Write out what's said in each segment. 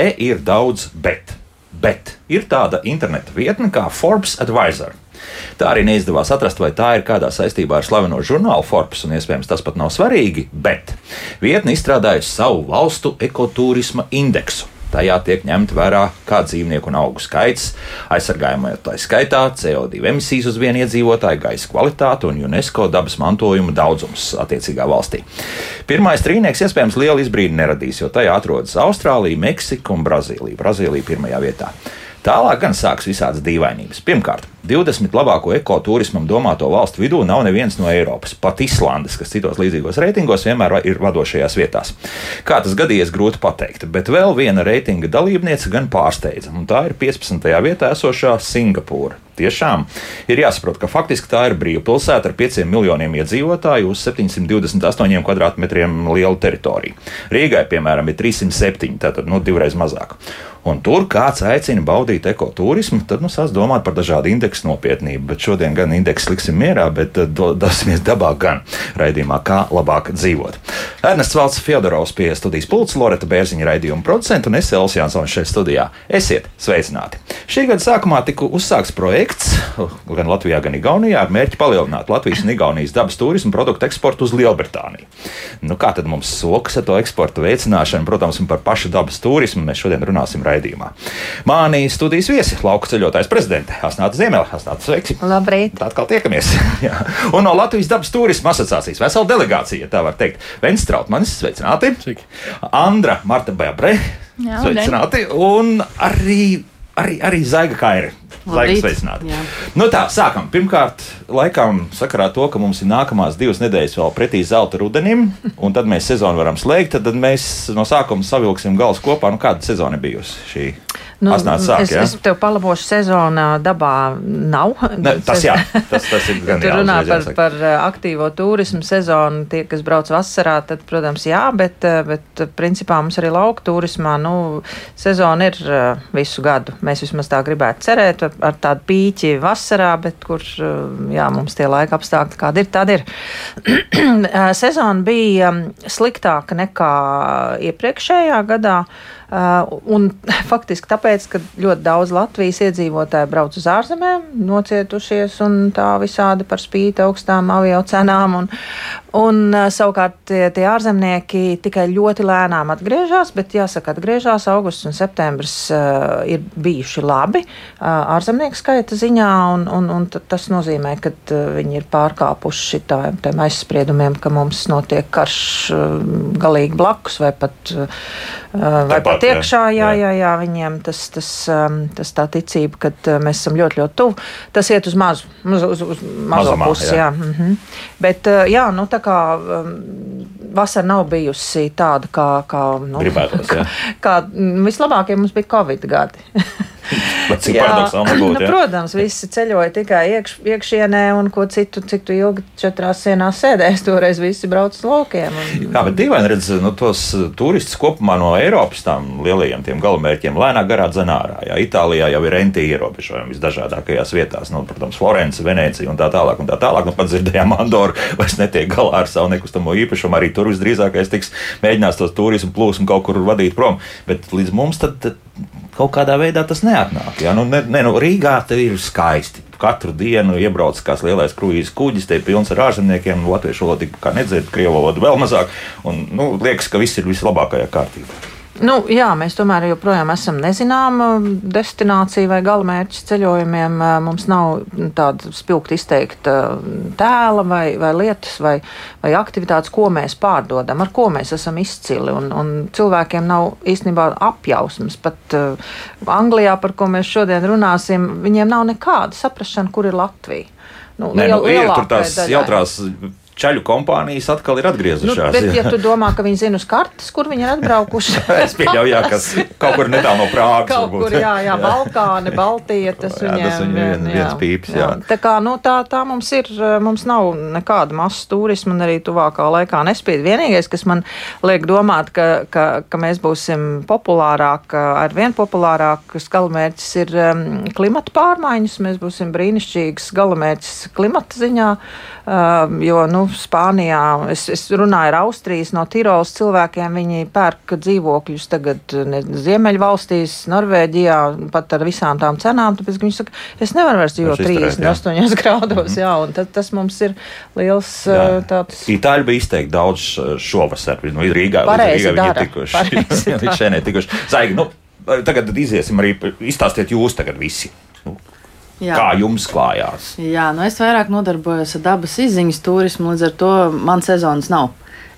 Te ir daudz bet. Bet ir tāda interneta vietne kā Forbes Advisor. Tā arī neizdevās atrast, vai tā ir kādā saistībā ar slaveno žurnālu Forbes, un iespējams tas pat nav svarīgi, bet vietne izstrādājusi savu valstu ekoturisma indeksu. Tajā tiek ņemta vērā kā dzīvnieku un augu skaits, aizsargājumā tā skaitā CO2 emisijas uz vienu iedzīvotāju, gaisa kvalitāte un UNESCO dabas mantojuma daudzums attiecīgā valstī. Pirmais trīnieks iespējams lielu izbrīdi neradīs, jo tajā atrodas Austrālija, Meksika un Brazīlija. Brazīlija pirmajā vietā. Tālāk gan sāks visādas dīvainības. Pirmkārt, 20 labāko ekoturismam domāto valstu vidū nav neviens no Eiropas. Pat Islandes, kas citos līdzīgos reitingos vienmēr ir vadošajās vietās. Kā tas gadījies, grūti pateikt, bet vēl viena reitinga dalībniece gan pārsteidza, un tā ir 15. vietā esošā Singapūra. Tiešām ir jāsaprot, ka faktiski tā ir brīva pilsēta ar 5 miljoniem iedzīvotāju uz 728 km2 lielu teritoriju. Rīgai, piemēram, ir 307, tātad nu, divreiz mazāk. Un tur kāds aicina baudīt ekoturismu, tad nu, sāc domāt par dažādu indeksu nopietnību. Bet šodien gan indeksu liksim mierā, bet eh, do, dosimies dabā gan raidījumā, kā labāk dzīvot. Ernests Valds Fjodorovs pie studijas pults, Loreta Bērziņa raidījuma producenta un es Elsijas Jansons šeit studijā. Esiet sveicināti! Šī gada sākumā tika uzsākts projekts gan Latvijā, gan Igaunijā ar mērķi palielināt Latvijas un Igaunijas dabas turismu produktu eksportu uz Lielbritāniju. Nu, kā tad mums sokas ar to eksporta veicināšanu, protams, un par pašu dabas turismu mēs šodien runāsim raidījumā. Mānī studijas viesi, lauka ceļotājs prezidente Asnāta Ziemela. Asnāta, sveiki! Labrīt! Tā atkal tiekamies! un no Latvijas dabas turisma asociācijas vesela delegācija, tā var teikt. Vents Trautmanis, sveicināti! Sveiki. Andra Marta Beabre, sveicināti! Un arī, arī, arī Zaiga Kairi. Laiks sveicināti. Nu tā, sākam. Pirmkārt, laikam sakarā to, ka mums ir nākamās divas nedēļas vēl pretī zelta rudenim, un tad mēs sezonu varam slēgt, tad mēs no sākuma savilksim galus kopā. Nu, kāda sezona bijusi šī? Nu, Asnāt sāk, es, ja? es tev palabošu, sezona dabā nav. Ne, tas jā, tas, tas ir gan jā, runā par, jāsaka. par uh, aktīvo turismu sezonu. Tie, kas brauc vasarā, tad, protams, jā, bet, uh, bet uh, principā mums arī lauka turismā nu, sezona ir visu gadu. Mēs vismaz tā gribētu cerēt ar, tādu pīķi vasarā, bet kur jā, mums tie laika apstākļi kādi ir, tādi ir. Sezona bija um, sliktāka nekā iepriekšējā gadā. Uh, un faktiski tāpēc, ka ļoti daudz Latvijas iedzīvotāji brauc uz ārzemēm, nocietušies un tā visādi par spīti augstām avio cenām. Un, un uh, savukārt tie, tie ārzemnieki tikai ļoti lēnām atgriežas, bet jāsaka, atgriežas augusts un septembris uh, ir bijuši labi uh, ārzemnieku skaita ziņā, un, un, un tas nozīmē, ka uh, viņi ir pārkāpuši tā, tiem aizspriedumiem, ka mums notiek karš uh, galīgi blakus vai pat, uh, vai Tāpat, pat iekšā. Jā, jā. jā, jā, viņiem tas, tas, um, tas tā ticība, ka uh, mēs esam ļoti, ļoti tuvu. Tas iet uz mazu, uz, uz, uz mazo Mazumā, pusi. jā. Jā. Mm -hmm. Bet, uh, jā, nu tā kā um, vasara nav bijusi tāda, kā, kā, nu, Gribētos, jā. kā mm, vislabākie mums bija Covid gadi. Bet cik Jā, paradoxāli nu, protams, visi ceļoja tikai iekš, iekšienē, un ko citu, cik tu ilgi četrās sienās sēdēs, toreiz visi brauc uz laukiem. Un, Jā, bet dīvaini redzēt, nu, tos uh, turistus kopumā no Eiropas tām lielajiem tiem galamērķiem lēnāk garā dzenārā. Jā, Itālijā jau ir renti ierobežojumi visdažādākajās vietās, nu, protams, Florence, Venecija un tā tālāk. Un tā tālāk. Nu, pat dzirdējām, Andoru vairs netiek galā ar savu nekustamo īpašumu. Arī tur visdrīzākais tiks mēģinās tos turismu plūsmu kaut kur vadīt prom. Bet līdz mums tad, tad kaut kādā veidā tas neatnāk. Jā, nu, ne, ne, nu, Rīgā te ir skaisti. Katru dienu iebrauc kāds lielais kruīzes kuģis, te ir pilns ar ārzemniekiem, latviešu valodu kā nedzird, krievu valodu vēl mazāk. Un, nu, liekas, ka viss ir vislabākajā kārtībā. Nu, jā, mēs tomēr joprojām esam nezināma destinācija vai galamērķis ceļojumiem. Mums nav tāda spilgti izteikta tēla vai, vai lietas vai, vai aktivitātes, ko mēs pārdodam, ar ko mēs esam izcili. Un, un cilvēkiem nav īstenībā apjausmas. Pat uh, Anglijā, par ko mēs šodien runāsim, viņiem nav nekāda saprašana, kur ir Latvija. Nu, Nē, nu, liel- ir tur tās daļai. jautrās čaļu kompānijas atkal ir Nu, atgriezušās. bet, ja tu domā, ka viņi zina uz kartes, kur viņi ir atbraukuši, Es pieļauju, jā, ka kaut kur netālu no Prāgas. Kaut varbūt. kur, jā, jā, Balkāni, Baltija, tas Jā, viņiem tas viņiem vien- viens pīps, jā. Tā kā, nu, tā, tā mums ir, mums nav nekāda masas turisma un arī tuvākā laikā nespīd. Vienīgais, kas man liek domāt, ka, ka, ka mēs būsim populārāk, ar vien populārāks galamērķis ir um, klimata pārmaiņas. Mēs būsim brīnišķīgs galamērķis klimata ziņā, um, jo, nu, Spānijā, es, es runāju ar Austrijas no Tirolas cilvēkiem, viņi pērk dzīvokļus tagad ne, Ziemeļvalstīs, Norvēģijā, pat ar visām tām cenām, tāpēc ka viņi saka, es nevaru vairs dzīvot Vairs izturēt, jā. 38 grādos, jā, un tas, tas mums ir liels Jā. uh, tāds. Itāļi bija izteikti daudz uh, šovasar. Nu, ir Rīgā, Pareizi ir dara, tikuši. dara. šeit netikuši. Zaigi, nu, tagad tad iziesim arī, izstāstiet jūs tagad visi. Nu, Jā. kā jums klājās? Jā, nu es vairāk nodarbojos ar dabas izziņas turismu, līdz ar to man sezonas nav.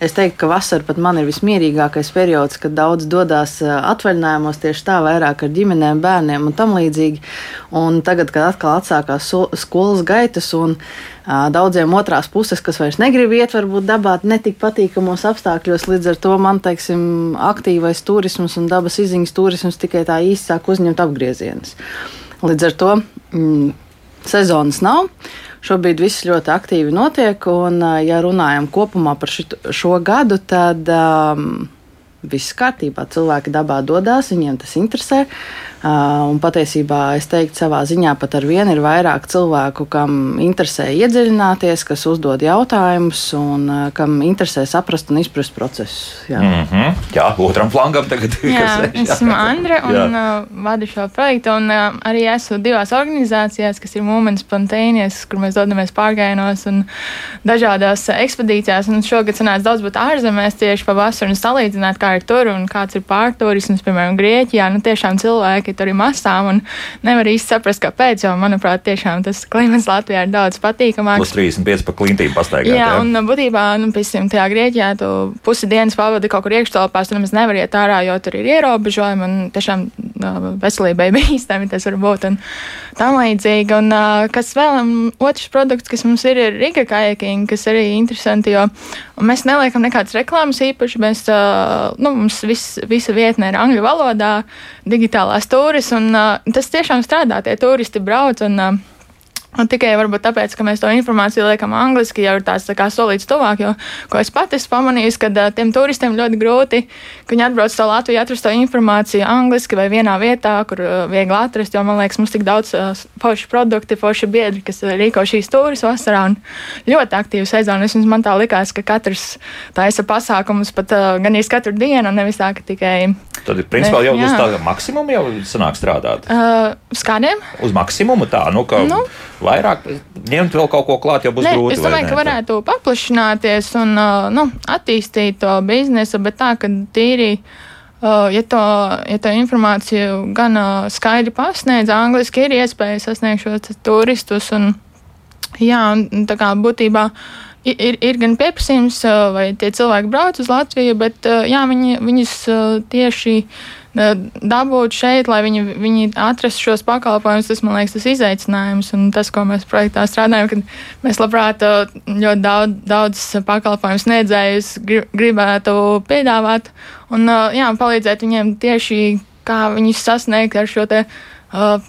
Es teiktu, ka vasara pat man ir vismierīgākais periods, kad daudz dodas ā, atvaļinājumos tieši tā, vairāk ar ģimenēm, bērniem un tam līdzīgi. Un tagad, kad atkal atsākās so- skolas gaitas un ā, daudziem otrās puses, kas vairs negrib iet, varbūt dabā netik patīkamos apstākļos, līdz ar to man, teiksim, aktīvais turisms un dabas izziņas turisms tikai tā īsti sāk uzņemt apgriezienus. Līdz ar to mm, sezonas nav. Šobrīd viss ļoti aktīvi notiek, un, ā, ja runājam kopumā par šit, šo gadu, tad um, viss kārtībā. Cilvēki dabā dodas, viņiem tas interesē. Uh, un patiesībā es teiktu, savā ziņā pat ar vienu ir vairāk cilvēku, kam interesē iedziļināties, kas uzdod jautājumus un uh, kam interesē saprast un izprast procesus. Jā. Mm -hmm. Jā, otram flangam tagad ir Jā, kas sēž, es esmu Andra un uh, vadu šo projektu. Un, arī esmu divās organizācijās, kas ir Mūmens Spontaneous, kur mēs dodamies pārgājienos un dažādās ekspedīcijās. Un šogad sanāca daudz būt ārzemēs tieši pavasarī un salīdzināt, kā ir tur un kāds ir pārturisms, piemēram, Grieķijā. Nu, tiešām cilvēki tur ir masām un nevar īsti saprast, kāpēc, jo, manuprāt, tiešām tas klimats Latvijā ir daudz patīkamāks. Plus 35 pa klintīm pastaigāt. Jā, un uh, būtībā, nu, piemēram, tajā Grieķijā tu pusi dienas pavadi kaut kur iekštelpās, tu nemaz nevar iet ārā, jo tur ir ierobežojumi un tiešām uh, veselībai bīstami tas var būt un tam līdzīgi. Un kas vēl, otrs produkts, kas mums ir, ir Riga kajaking, kas arī interesanti, jo mēs neliekam nekādas reklāmas īpaši, mēs, nu, mums viss, visa vietne ir angļu valodā, digitālās tūris, un uh, tas tiešām strādā, tie turisti brauc un uh, Un tikai varbūt tāpēc, ka mēs to informāciju liekam angliski, jau ir tāds tā kā solīts tuvāk, jo, ko es pati esmu pamanījis, ka uh, tiem turistiem ļoti grūti, ka viņi atbrauc to Latviju, atrast to informāciju angliski vai vienā vietā, kur uh, viegli atrast, jo man liekas, mums tik daudz uh, forši produkti, forši biedri, kas rīko šīs turis vasarā un ļoti aktīvu sezonu. Es, man tā likās, ka katrs taisa pasākumus pat uh, gan īsti katru dienu, nevis tā, ka tikai Tad, principā, jau Jā. uz tādu maksimumu jau sanāk strādāt. uh, uz kādiem. Uz maksimumu tā, nu, ka nu. Vairāk ņemt vēl kaut ko klāt, jau būs Nē, grūti. es domāju, ne? ka varētu paplašināties un uh, nu, attīstīt to biznesu, bet tā, ka tīri. Uh, ja, to, ja to informāciju gan uh, skaidri pasniedz, angliski ir iespēja sasniegt šos turistus. Un, jā, un tā kā būtībā ir, ir gan pieprasījums, vai tie cilvēki brauc uz Latviju, bet jā, viņi, viņus tieši uh, dabūt šeit, lai viņi, viņi atrastu šos pakalpojumus, tas man liekas tas izaicinājums un tas, ko mēs projektā strādājam, kad mēs labprāt ļoti daudz, daudz pakalpojumu sniedzējus gri- gribētu piedāvāt un jā, palīdzēt viņiem tieši kā viņus sasniegt ar šo te. Uh,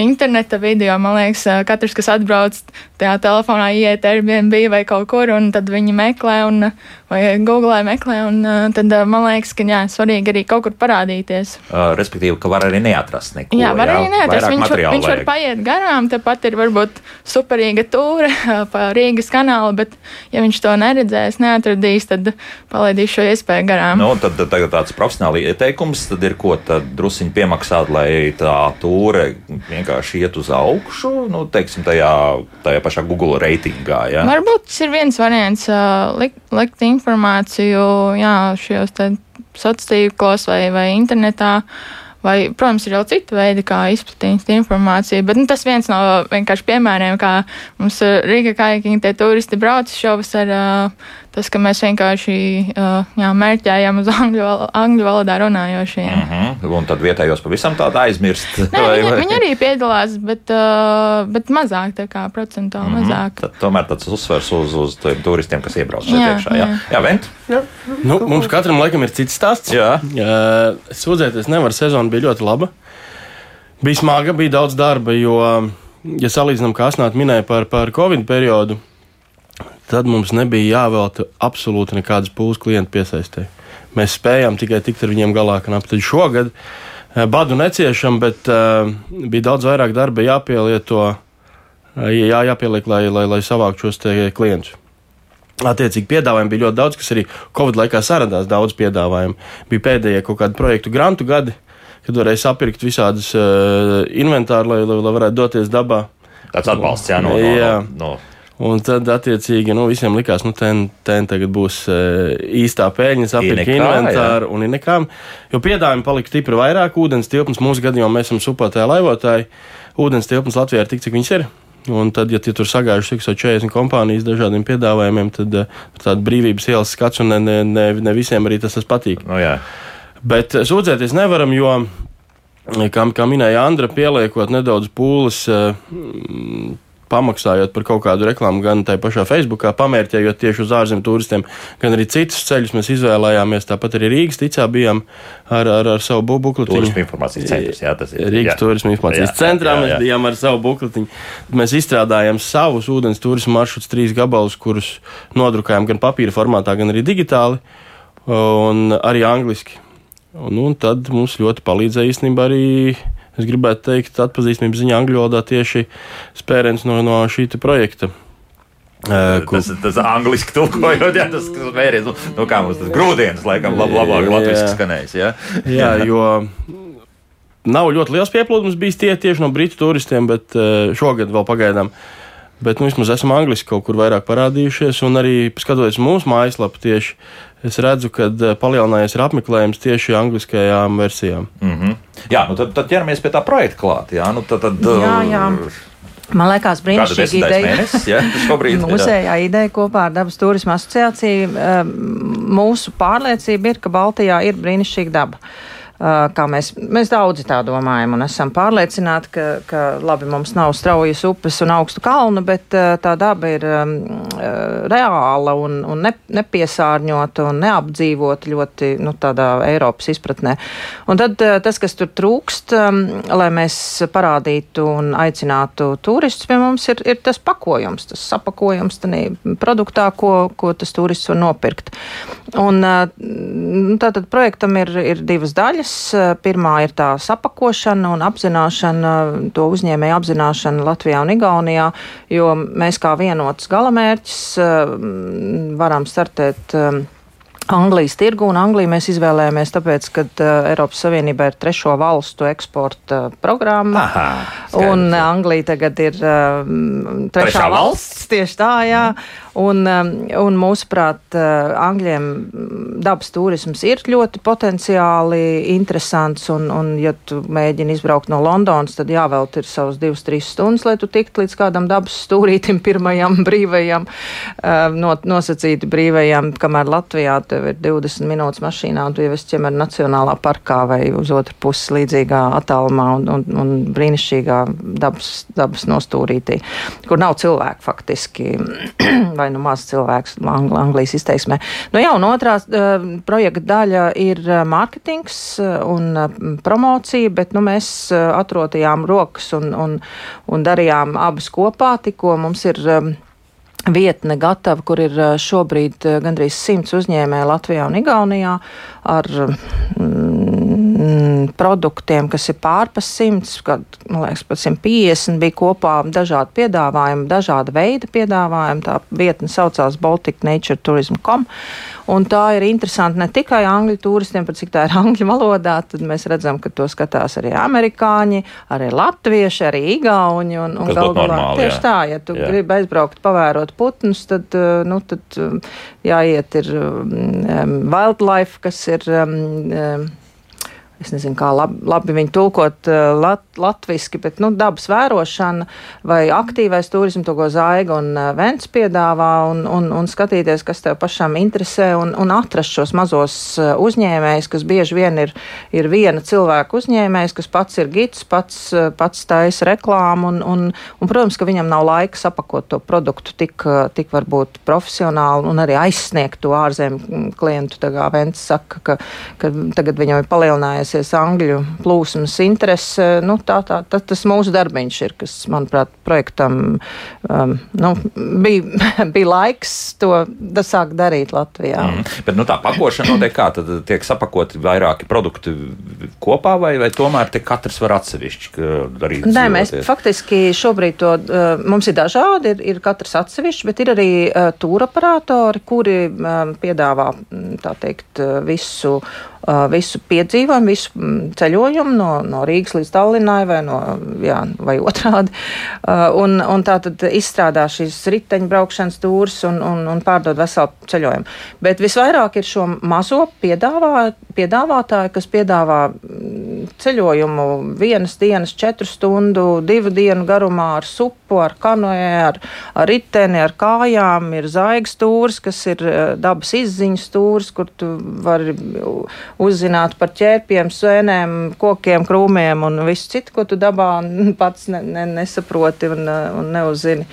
Interneta video, man liekas, katrs, kas atbrauc tajā telefonā, iet Airbnb vai kaut kur, un tad viņi meklē, un, vai Google meklē, un tad man liekas, ka jā, svarīgi arī kaut kur parādīties. Uh, respektīvi, ka var arī neatrast neko. Jā, var arī neatrast. Viņš, var- viņš var paiet garām, tepat ir varbūt superīga tūre pa Rīgas kanālu, bet ja viņš to neredzēs, neatradīs, tad palaidīs šo iespēju garām. Nu, tad, tad tāds profesionāls ieteikums tad ir, ko tad druskuļi piemaksāt, lai tā tūre vienkārši iet uz augšu, nu, teiksim, tajā, tajā pašā Google reitingā. Ja? Varbūt tas ir viens variants, uh, likt, likt informāciju jā, šajos sociālos tīklos vai, vai internetā. Vai, protams, ir jau citi veidi, kā izplatīt informāciju, bet nu, tas viens no vienkārši piemēriem, kā mums Rīga kajakiņi tie turisti brauc šovasar uh, tas, ka mēs vienkārši uh, jā, mērķējam uz angļu, angļu valodā runājošiem. Mm -hmm. Un tad vietējos pavisam tādu aizmirst. Nē, vai, viņi, vai? viņi arī piedalās, bet, uh, bet mazāk, tā kā procentuāli mm -hmm. mazāk. Tad, tomēr tāds uzsvers uz, uz turistiem, kas iebrauc šeit iekšā. Jā, jā. jā Vent? Jā. Nu, mums katram laikam ir cits stāsts. Jā. Uh, sūdzēties nevar, sezona bija ļoti laba. Bija smaga, bija daudz darba, jo, ja salīdzinām, kā Asnēta minēja par, par Covid periodu, tad mums nebija jāvelta absolūti nekādas pūles klientu piesaistē. Mēs spējām tikai tikt ar viņiem galā, ka aptaļ šogad eh, badu neciešam, bet uh, bija daudz vairāk darba jāpielieto, uh, jā, jāpieliek, lai, lai, lai savāktu šos klientus. Attiecīgi, piedāvājumi bija ļoti daudz, kas arī Covid laikā saradās daudz piedāvājumu. Bija pēdējie kaut kādi projektu grantu gadi, kad varēja sapirkt visādas uh, inventāru, lai, lai, lai varētu doties dabā. Tāds atbalsts, jā, no, jā. no, no. Un tad, attiecīgi, nu, visiem likās, ka ten, ten tagad būs uh, īstā pēļņa, apgabala inventāra un nekām. Jo piedāvājumi palika stipri vairāk. Ūdens tilpnes mūsu gadījumā mēs esam supotāji laivotāji. Ūdens tilpnes Latvijā ir tik, cik viņas ir. Un tad, ja tur sagājuši 140 kompānijas dažādiem piedāvājumiem, tad uh, tāda brīvības ielas skats un ne, ne, ne, ne visiem arī tas, tas patīk. No, jā. Bet sūdzēties nevaram, jo, kā, kā minēja Andra, pieliekot nedaudz pūles. Pamaksājot par kaut kādu reklāmu, gan tajā pašā Facebookā, pamērķējot tieši uz ārzemju turistiem, gan arī citus ceļus mēs izvēlējāmies. Tāpat arī Rīgas ticā bijām ar, ar, ar savu bukletiņu. Turisma informācijas centrs, jā, tas ir. Rīgas jā. turisma informācijas jā, centrā jā, jā. mēs bijām ar savu bukletiņu. Mēs izstrādājām savus ūdens turisma maršrutus, trīs gabalus, kurus nodrukājām gan papīra formātā, gan arī digitāli, un arī angliski. Un, un tad mums ļoti palīdzēja īstenībā arī. Es gribētu teikt, atpazīstamības ziņā angļu valodā tieši spēriens no, no šī projekta. Uh, kur... Tas, tas angliski tulkojot, jā, tas vēries, nu, nu kā mums tas grūdienis, laikam, lab, labāk latviski skanējis, jā? jā, jo nav ļoti liels pieplūdums bijis tie tieši no britu turistiem, bet šogad vēl pagaidām. Bet nu, vismaz esam angliski kaut kur vairāk parādījušies, un arī skatoties mūsu mājaslapu tieši es redzu, ka eh, palielinājies ir apmeklējums tieši angliskajām versijām. Mm -hmm. Jā, nu tad, tad ķeramies pie tā projekta klāt. Jā, nu tad, tad, jā, jā. Man liekas, brīnišķīga ideja. Mēnesis, ja, Mūsējā ideja kopā ar Dabas turisma asociāciju. Mūsu pārliecība ir, ka Baltijā ir brīnišķīga daba. Kā mēs, mēs daudzi tā domājam un esam pārliecināti, ka, ka labi, mums nav straujas upes un augstu kalnu, bet tā daba ir um, reāla un, un ne, nepiesārņota un neapdzīvota ļoti nu, tādā Eiropas izpratnē. Un tad tas, kas tur trūkst, um, lai mēs parādītu un aicinātu turistus pie mums, ir, ir tas pakojums, tas sapakojums tanī produktā, ko, ko tas turists var nopirkt. Un tātad projektam ir, ir divas daļas. Pirmā ir tā sapakošana un apzināšana, to uzņēmēju apzināšana Latvijā un Igaunijā, jo mēs kā vienots galamērķis varam startēt Anglijas tirgu, un Angliju mēs izvēlējāmies tāpēc, ka uh, Eiropas Savienībā ir trešo valstu eksporta uh, programma, Aha, skaidrs, un jā. Anglija tagad ir uh, trešā, trešā valsts, tieši tā, jā, un, um, un mūsuprāt, uh, Angļiem dabas turisms ir ļoti potenciāli interesants, un, un ja tu mēģini izbraukt no Londonas, tad jāvēlt ir savus divas, trīs stundas, lai tu tiktu līdz kādam dabas stūrītim pirmajam brīvajam, uh, no, nosacīti brīvajam, kamēr Latvijā tev ir 20 minūtes mašīnā, un tu jau esi ķemer Nacionālā parkā vai uz otru pusi līdzīgā attālumā un, un, un brīnišķīgā dabas, dabas nostūrītī, kur nav cilvēku faktiski, vai nu maz cilvēks Angl Anglijas izteiksmē. Nu jā, un otrā uh, projekta daļa ir eh, mārketings eh, un uh, promocija, bet nu, mēs uh, atrotījām rokas un, un, un darījām abas kopā, tikko mums ir. Um, vietne gatava, kur ir šobrīd gandrīz simts uzņēmēji Latvijā un Igaunijā ar mm, produktiem, kas ir pārpas simts, kad, man liekas, pat 150 bija kopā dažādi piedāvājumi, dažāda veida piedāvājumi. Tā vietne saucās Baltic Nature Tourism.com. Un tā ir interesanti ne tikai angļu turistiem, pat cik tā ir angļu valodā, tad mēs redzam, ka to skatās arī amerikāņi, arī latvieši, arī igauņi. Un, un gal galā tieši jā. tā, ja tu jā. gribi aizbraukt, pavērot putnus, tad, eh, nu, tad eh, jāiet ir um, wildlife, kas ir. Um, es nezinu, kā labi, labi viņi tulkot uh, lat, latviski, bet, nu, dabas vērošana vai aktīvais turisms, to, ko Zaiga un uh, Vents piedāvā, un, un, un skatīties, kas tev pašam interesē, un, un atrast šos mazos uh, uzņēmējus, kas bieži vien ir, ir viena cilvēka uzņēmējs, kas pats ir gids, pats, pats taisa reklāmu, un, un, un, protams, ka viņam nav laika sapakot to produktu tik, tik varbūt profesionāli un arī aizsniegt to ārzemju klientu. Tā kā Vents saka, ka, ka tagad viņam ir palielinājies palielinājusies angļu plūsmas interese. Nu, tā, tā, tā, tas mūsu darbiņš ir, kas, manuprāt, projektam um, nu, bija, bija laiks to sākt darīt Latvijā. Mm. Bet nu, tā pakošana notiek kā? Tad tiek sapakoti vairāki produkti kopā, vai, vai tomēr te katrs var atsevišķi darīt? Nē, mēs faktiski šobrīd to, uh, mums ir dažādi, ir, ir katrs atsevišķi, bet ir arī uh, tūraparatori, kuri um, piedāvā, tā teikt, uh, visu visu piedzīvojumu, visu mm, ceļojumu no, no Rīgas līdz Tallinai vai, no, jā, vai otrādi. Un, un tā tad izstrādā šīs riteņbraukšanas tūrs un, un, un pārdod veselu ceļojumu. Bet visvairāk ir šo mazo piedāvā, piedāvātāju, kas piedāvā mm, ceļojumu vienas dienas, četru stundu, divu dienu garumā ar supu, ar kanoē, ar, ar riteni, ar kājām. Ir zaigas tūrs, kas ir dabas izziņas tūrs, kur tu vari uzzināt par ķērpiem, sēnēm, kokiem, krūmiem un visu citu, ko tu dabā pats ne, ne, nesaproti un, un neuzzini.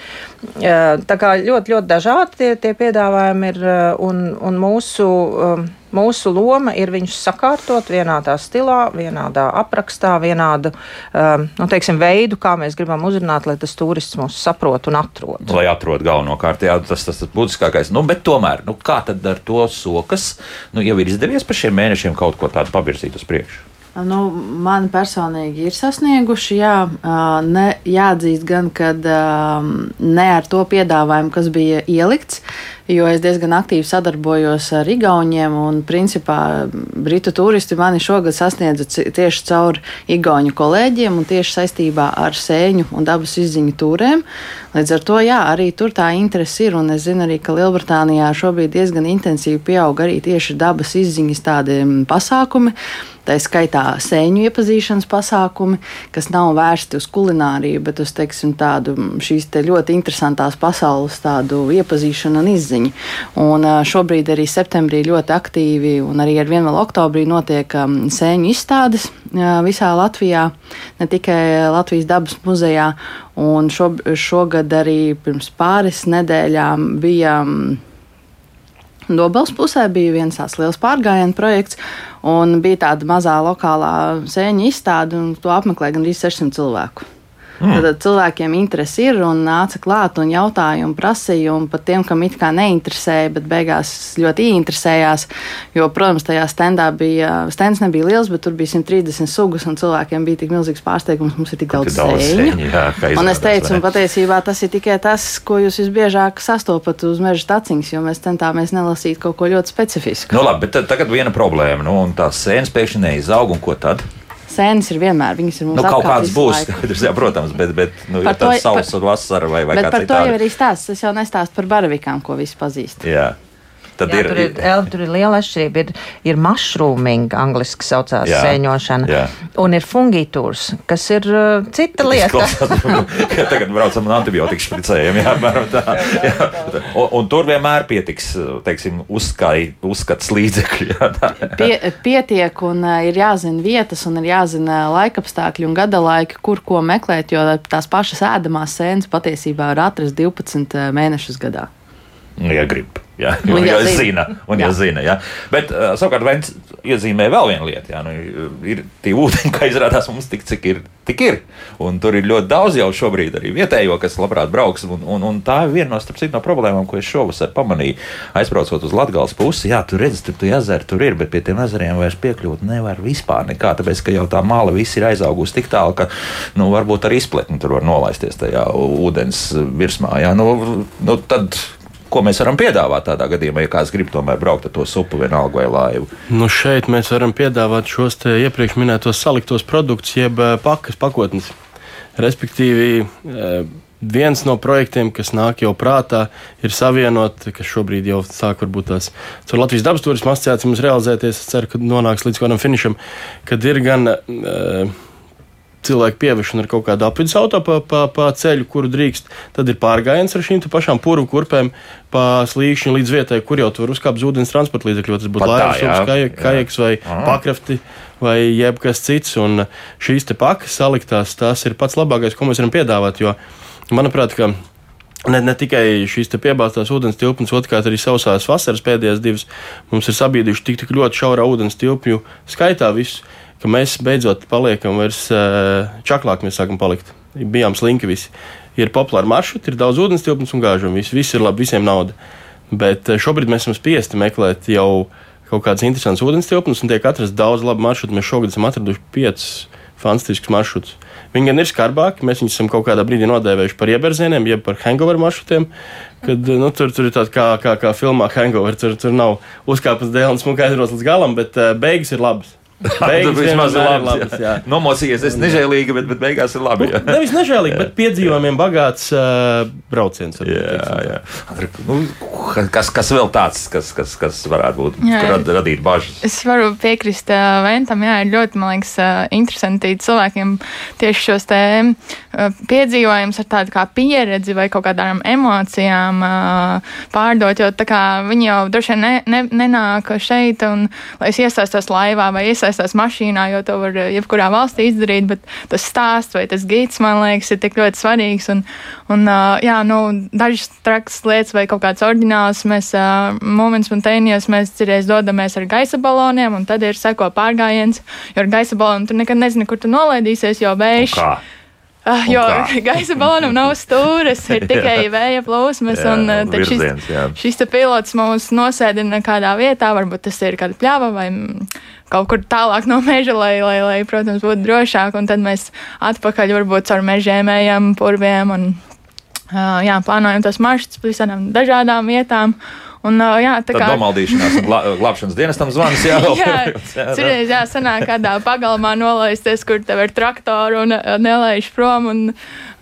Tā kā ļoti, ļoti dažādi tie, tie piedāvājumi ir un, un mūsu. Mūsu loma ir viņus sakārtot vienādā stilā, vienādā aprakstā, vienādu um, nu, teiksim, veidu, kā mēs gribam uzrunāt, lai tas turists mūs saprot un atrod. Lai atrod galvenokārt, jā, tas tas būtiskākais. Nu, bet tomēr, nu, kā tad ar to sokas? Nu, jau ir izdevies pa šiem mēnešiem kaut ko tādu pavirzīt uz priekšu. Nu, man personīgi ir sasnieguši, jā, ne, jāatzīst gan, ka ne ar to piedāvājumu, kas bija ielikts, jo es diezgan aktīvi sadarbojos ar Igauniem, un principā britu turisti mani šogad sasniedza tieši caur Igauņu kolēģiem un tieši saistībā ar sēņu un dabas izziņu tūrēm. Līdz ar to, jā, arī tur tā interese ir, un es zinu arī, ka Lielbritānijā šobrīd diezgan intensīvi pieaug arī tieši dabas izziņas tādi pasākumi tā skaitā sēņu iepazīšanas pasākumi, kas nav vērsti uz kulināriju, bet uz teiksim, tādu šīs te ļoti interesantās pasaules tādu iepazīšanu un izziņu. Un šobrīd arī septembrī ļoti aktīvi un arī ar vienu vēl oktobrī notiek sēņu izstādes visā Latvijā, ne tikai Latvijas dabas muzejā. Un šo, šogad arī pirms pāris nedēļām bija Dobels pusē bija viens tāds liels pārgājienu projekts, un bija tāda mazā lokālā sēņa izstāde, un to apmeklēja gandrīz 600 cilvēku. Mm. Tad cilvēkiem interesi ir un nāca klāt un jautāja un prasīja, un pat tiem, kam it kā neinteresēja, bet beigās ļoti ieinteresējās. Jo, protams, tajā standā bija, stands nebija liels, bet tur bija 130 sugas, un cilvēkiem bija tik milzīgs pārsteigums, mums ir tik daudz, sēņu. Un es teicu, un patiesībā tas ir tikai tas, ko jūs visbiežāk sastopat uz meža taciņas, jo mēs centāmies nelasīt kaut ko ļoti specifisku. Nu, labi, bet tagad viena problēma, nu, un tās sēnes pēkšņi neizaug, un ko tad? Sēnes ir vienmēr. Viņas ir mums nu, kaut kādas būs, skaidrs, jā, protams, bet, bet nu, ir sausa vasara vai, vai kā cita. Par to jau arī stāsts. Es jau nestāstu par baravīkām, ko visi pazīst. Jā. Tad jā, ir, tur, ir, el, tur ir liela atšķirība. Ir, ir mushrooming, angļuiski saucās jā, sēņošana, jā. un ir fungitūrs, kas ir uh, cita lieta. ja tagad braucam un antibiotiku špricējam, jā, tā, jā. Un, un tur vienmēr pietiks, teiksim, uzskai, uzskats līdzekļi. Jā, tā, jā. Pie, pietiek un uh, ir jāzina vietas un ir jāzina laikapstākļi un gada laiki, kur ko meklēt, jo tās pašas ēdamās sēnes patiesībā var atrast 12 uh, mēnešus gadā. Ja grib. Ja, un, ja zina. zina, un jā. ja zina ja. Bet uh, savukārt Vents iezīmē vēl vienu lietu. Ja, nu, ir tie ūdeņi, kā izrādās mums tik, cik ir, tik ir. Un tur ir ļoti daudz jau šobrīd arī vietējo, kas labprāt brauks. Un, un, un tā ir viena no, citu, no problēmām, ko es šovasar pamanīju. Aizbraucot uz Latgales pusi, jā, tur redz, tur tu ezeri tur ir, bet pie tiem ezeriem vairs piekļūt nevar vispār nekā. Tāpēc, ka jau tā māla viss ir aizaugusi tik tālu, ka nu, varbūt ar izpletni tur var nolaisties tajā ūdens virsmā. Jā, nu, nu, tad Ko mēs varam piedāvāt tādā gadījumā, ja kāds grib tomēr braukt ar to supu, vienalga vai laivu? Nu šeit mēs varam piedāvāt šos iepriekš minētos saliktos produktus, jeb eh, pakas pakotnes. Respektīvi, eh, viens no projektiem, kas nāk jau prātā, ir savienot, kas šobrīd jau sāk varbūt tās caur Latvijas dabas turismu asociāciju mums realizēties. Es ceru, ka nonāks līdz kādam finišam, kad ir gan. Uh, cilvēku pieviešana ar kaut kādu apvidus auto pa, pa, pa ceļu, kuru drīkst. Tad ir pārgājiens ar šīm pašām purvu kurpēm pa slīkšņu līdz vietai, kur jau tur uzkāpt ūdens transporta līdzekļi. Tas būtu laivas, kajaks vai Aha. pakrafti vai jebkas cits. Un šīs te pakas saliktās, tas ir pats labākais, ko mēs varam piedāvāt. Jo, manuprāt, ka Ne, ne tikai šīs piebāztās ūdens tilpnes, otrkārt arī sausās vasaras pēdējās divas mums ir sabiedrījuši tik, tik ļoti šaurā ūdens tilpju skaitā visu, ka mēs beidzot paliekam vairs čaklāk, mēs sākam palikt. Bijām slinki visi. Ir populāri maršruti, ir daudz ūdens tilpnes un gāžu, un viss, viss ir labi, visiem nauda. Bet šobrīd mēs esam spiesti meklēt jau kaut kādas interesantas ūdens tilpnes, un tiek atrasts daudz labu maršrutu. Mēs šogad esam atraduši piecus fantastiskus maršrutus. Viņi gan ir skarbāki, mēs viņus esam kaut kādā brīdī nodēvējuši par ieberzieniem, jeb par hangover maršrutiem. Kad, nu, tur, tur ir tāds kā, kā, kā filmā Hangover. Tur, tur nav uzkāpis dēļ un smuka aizros līdz galam, bet beigas ir labas. Beigas vismaz ir labas. labas jā. Jā. Nomocījies, es nežēlīgi, bet, bet beigās ir labi. Jā. Nu, nevis nežēlīgi, bet piedzīvojumiem bagāts uh, brauciens. Jā, jā. Nu, kas, kas vēl tāds, kas, kas, kas varētu būt, jā, rad, radīt bažas? Es varu piekrist uh, Ventam, jā, ir ļoti, man liekas, uh, interesanti cilvēkiem tieši šos te uh, piedzīvojumus ar tādu kā pieredzi vai kaut kādām emocijām uh, pārdot, jo tā kā viņi jau droši vien ne, ne, nenāk šeit un, lai es iesaistos laivā vai iesaistos iesaistās mašīnā, jo to var eh, jebkurā valstī izdarīt, bet tas stāsts vai tas gids, man liekas, ir tik ļoti svarīgs. Un, un jā, nu, dažas trakas lietas vai kaut kāds oriģināls mēs moments spontānijos mēs cirēs dodamies ar gaisa baloniem, un tad ir seko pārgājiens, jo ar gaisa balonu tu nekad nezini, kur tu nolaidīsies, jo vējš. Uh, jo gaisa balonam nav stūres, ir tikai vēja plūsmas. jā, un, uh, virziens, šis, jā. šis pilots mūs nosēdina kādā vietā, varbūt tas ir kāda pļava vai kaut kur tālāk no meža, lai, lai, lai protams, būtu drošāk. Un tad mēs atpakaļ varbūt caur mežiem ejam, purviem un uh, jā, plānojam tos maršrutus pa visām dažādām vietām. Un, jā, tā kā nomaldīšanās un glā, glābšanas dienestam zvans jā, jā, cerēs, jā, sanāk kādā pagalmā nolaisties, kur tev ir traktori un nelaiž prom. Un,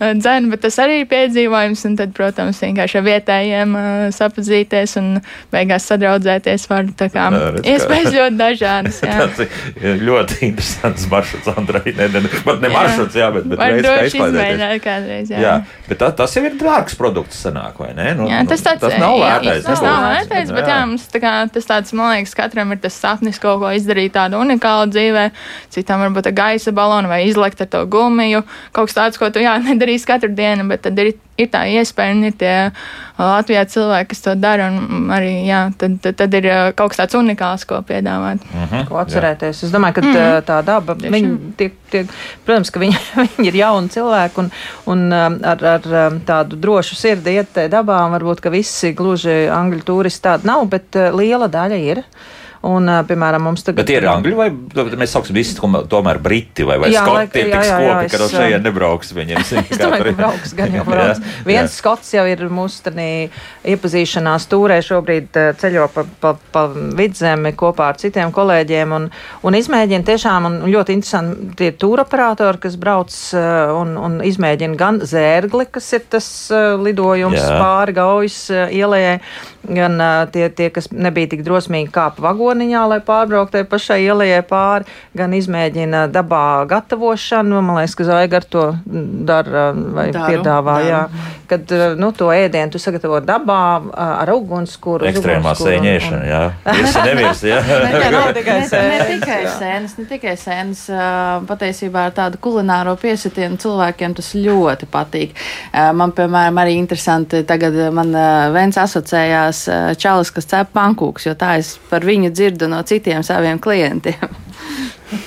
dzēnu, bet tas arī ir piedzīvojums. Un tad, protams, vienkārši ar vietējiem uh, sapazīties un beigās sadraudzēties var. Tā kā iespējas ļoti dažādas. tas ir ļoti interesants maršruts, Andrai. Ne, ne, ne, ne maršruts, jā, bet, bet var kā izklaidēties. Kādreiz, jā. jā, bet tā, tas jau ir dārgs produkts sanāk, vai ne? Nu, jā, tas, tāds, tas nav vērtais. Jā, tas nav vērtais, bet jā, mums tā kā, tas tāds, man liekas, katram ir tas sapnis kaut ko izdarīt tādu unikālu dzīvē. Citam varbūt gaisa balonu vai izlekt ar to gumiju. Kaut kas tāds, ko tu jā, nedari nedarīs katru dienu, bet tad ir, ir tā iespēja un ir tie Latvijā cilvēki, kas to dara. Arī, jā, tad, tad, tad ir kaut kas tāds unikāls, ko piedāvāt. Uh mhm, -huh, ko atcerēties. Jā. Es domāju, ka mm -hmm. tā daba, viņi tiek, tiek, protams, ka viņi, viņi ir jauni cilvēki un, un ar, ar tādu drošu sirdi iet dabā. Varbūt, ka visi gluži angļu turisti tādi nav, bet liela daļa ir. Un, piemēram, mums tagad. Bet ir angļu vai mēs sauksim visi tomēr briti vai, vai jā, skoti, ir tik skopi, ka no šejien nebrauks viņiem. es domāju, ka brauks gan jau brauks. Viens jā. skots jau ir mūsu tādī iepazīšanās tūrē šobrīd ceļo pa, pa, pa vidzemi kopā ar citiem kolēģiem un, un izmēģina tiešām, un ļoti interesanti tie tūroperatori, kas brauc un, un izmēģina gan zērgli, kas ir tas lidojums jā. pāri gaujas ielējai, gan tie, tie, kas nebija tik drosmīgi kāpa vagoniņā, lai pārbrauktu pašai ielai pāri, gan izmēģina dabā gatavošanu. Man liekas, ka Zaiga ar to dara vai daru, piedāvā. Daru. Jā, kad nu, to ēdienu tu sagatavo dabā ar ugunskura. Ekstrēmā sēņēšana, jā. Visi nevirs, jā. ne, tikai sēnes, ne tikai sēnes, ne tikai sēnes. Patiesībā ar tādu kulināro piesitienu cilvēkiem tas ļoti patīk. Man, piemēram, arī interesanti tagad man viens asociējās tās čalis, kas cep pankūks, jo tā es par viņu dzirdu no citiem saviem klientiem.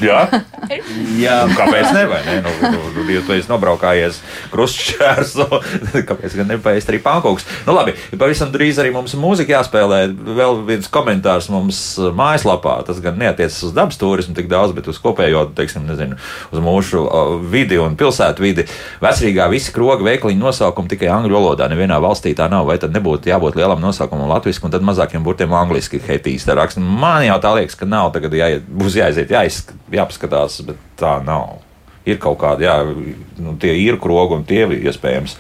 Jā, Jā. Nu, kāpēc ne? ne? Nu, nu, nu, ja tu esi nobraukājies krustšķērsu, kāpēc gan nepaēst arī pankūks? Nu, labi, pavisam drīz arī mums mūzika jāspēlē. Vēl viens komentārs mums mājaslapā. Tas gan neatiecas uz dabas turismu tik daudz, bet uz kopējo, teiksim, nezinu, uz mūsu vidi un pilsētu vidi. Vecrīgā visi kroga veikaliņu nosaukumi tikai angļu valodā. Nevienā valstī tā nav. Vai tad nebūtu jābūt lielam nosaukumam latviešu un tad mazākiem burtiem angliski hetīs? Man jau tā liekas, ka nav. Tagad jāiet, būs jāiziet, jāiz, jāpaskatās, bet tā nav. Ir kaut kādi, jā, nu, tie ir krogi un tie iespējams.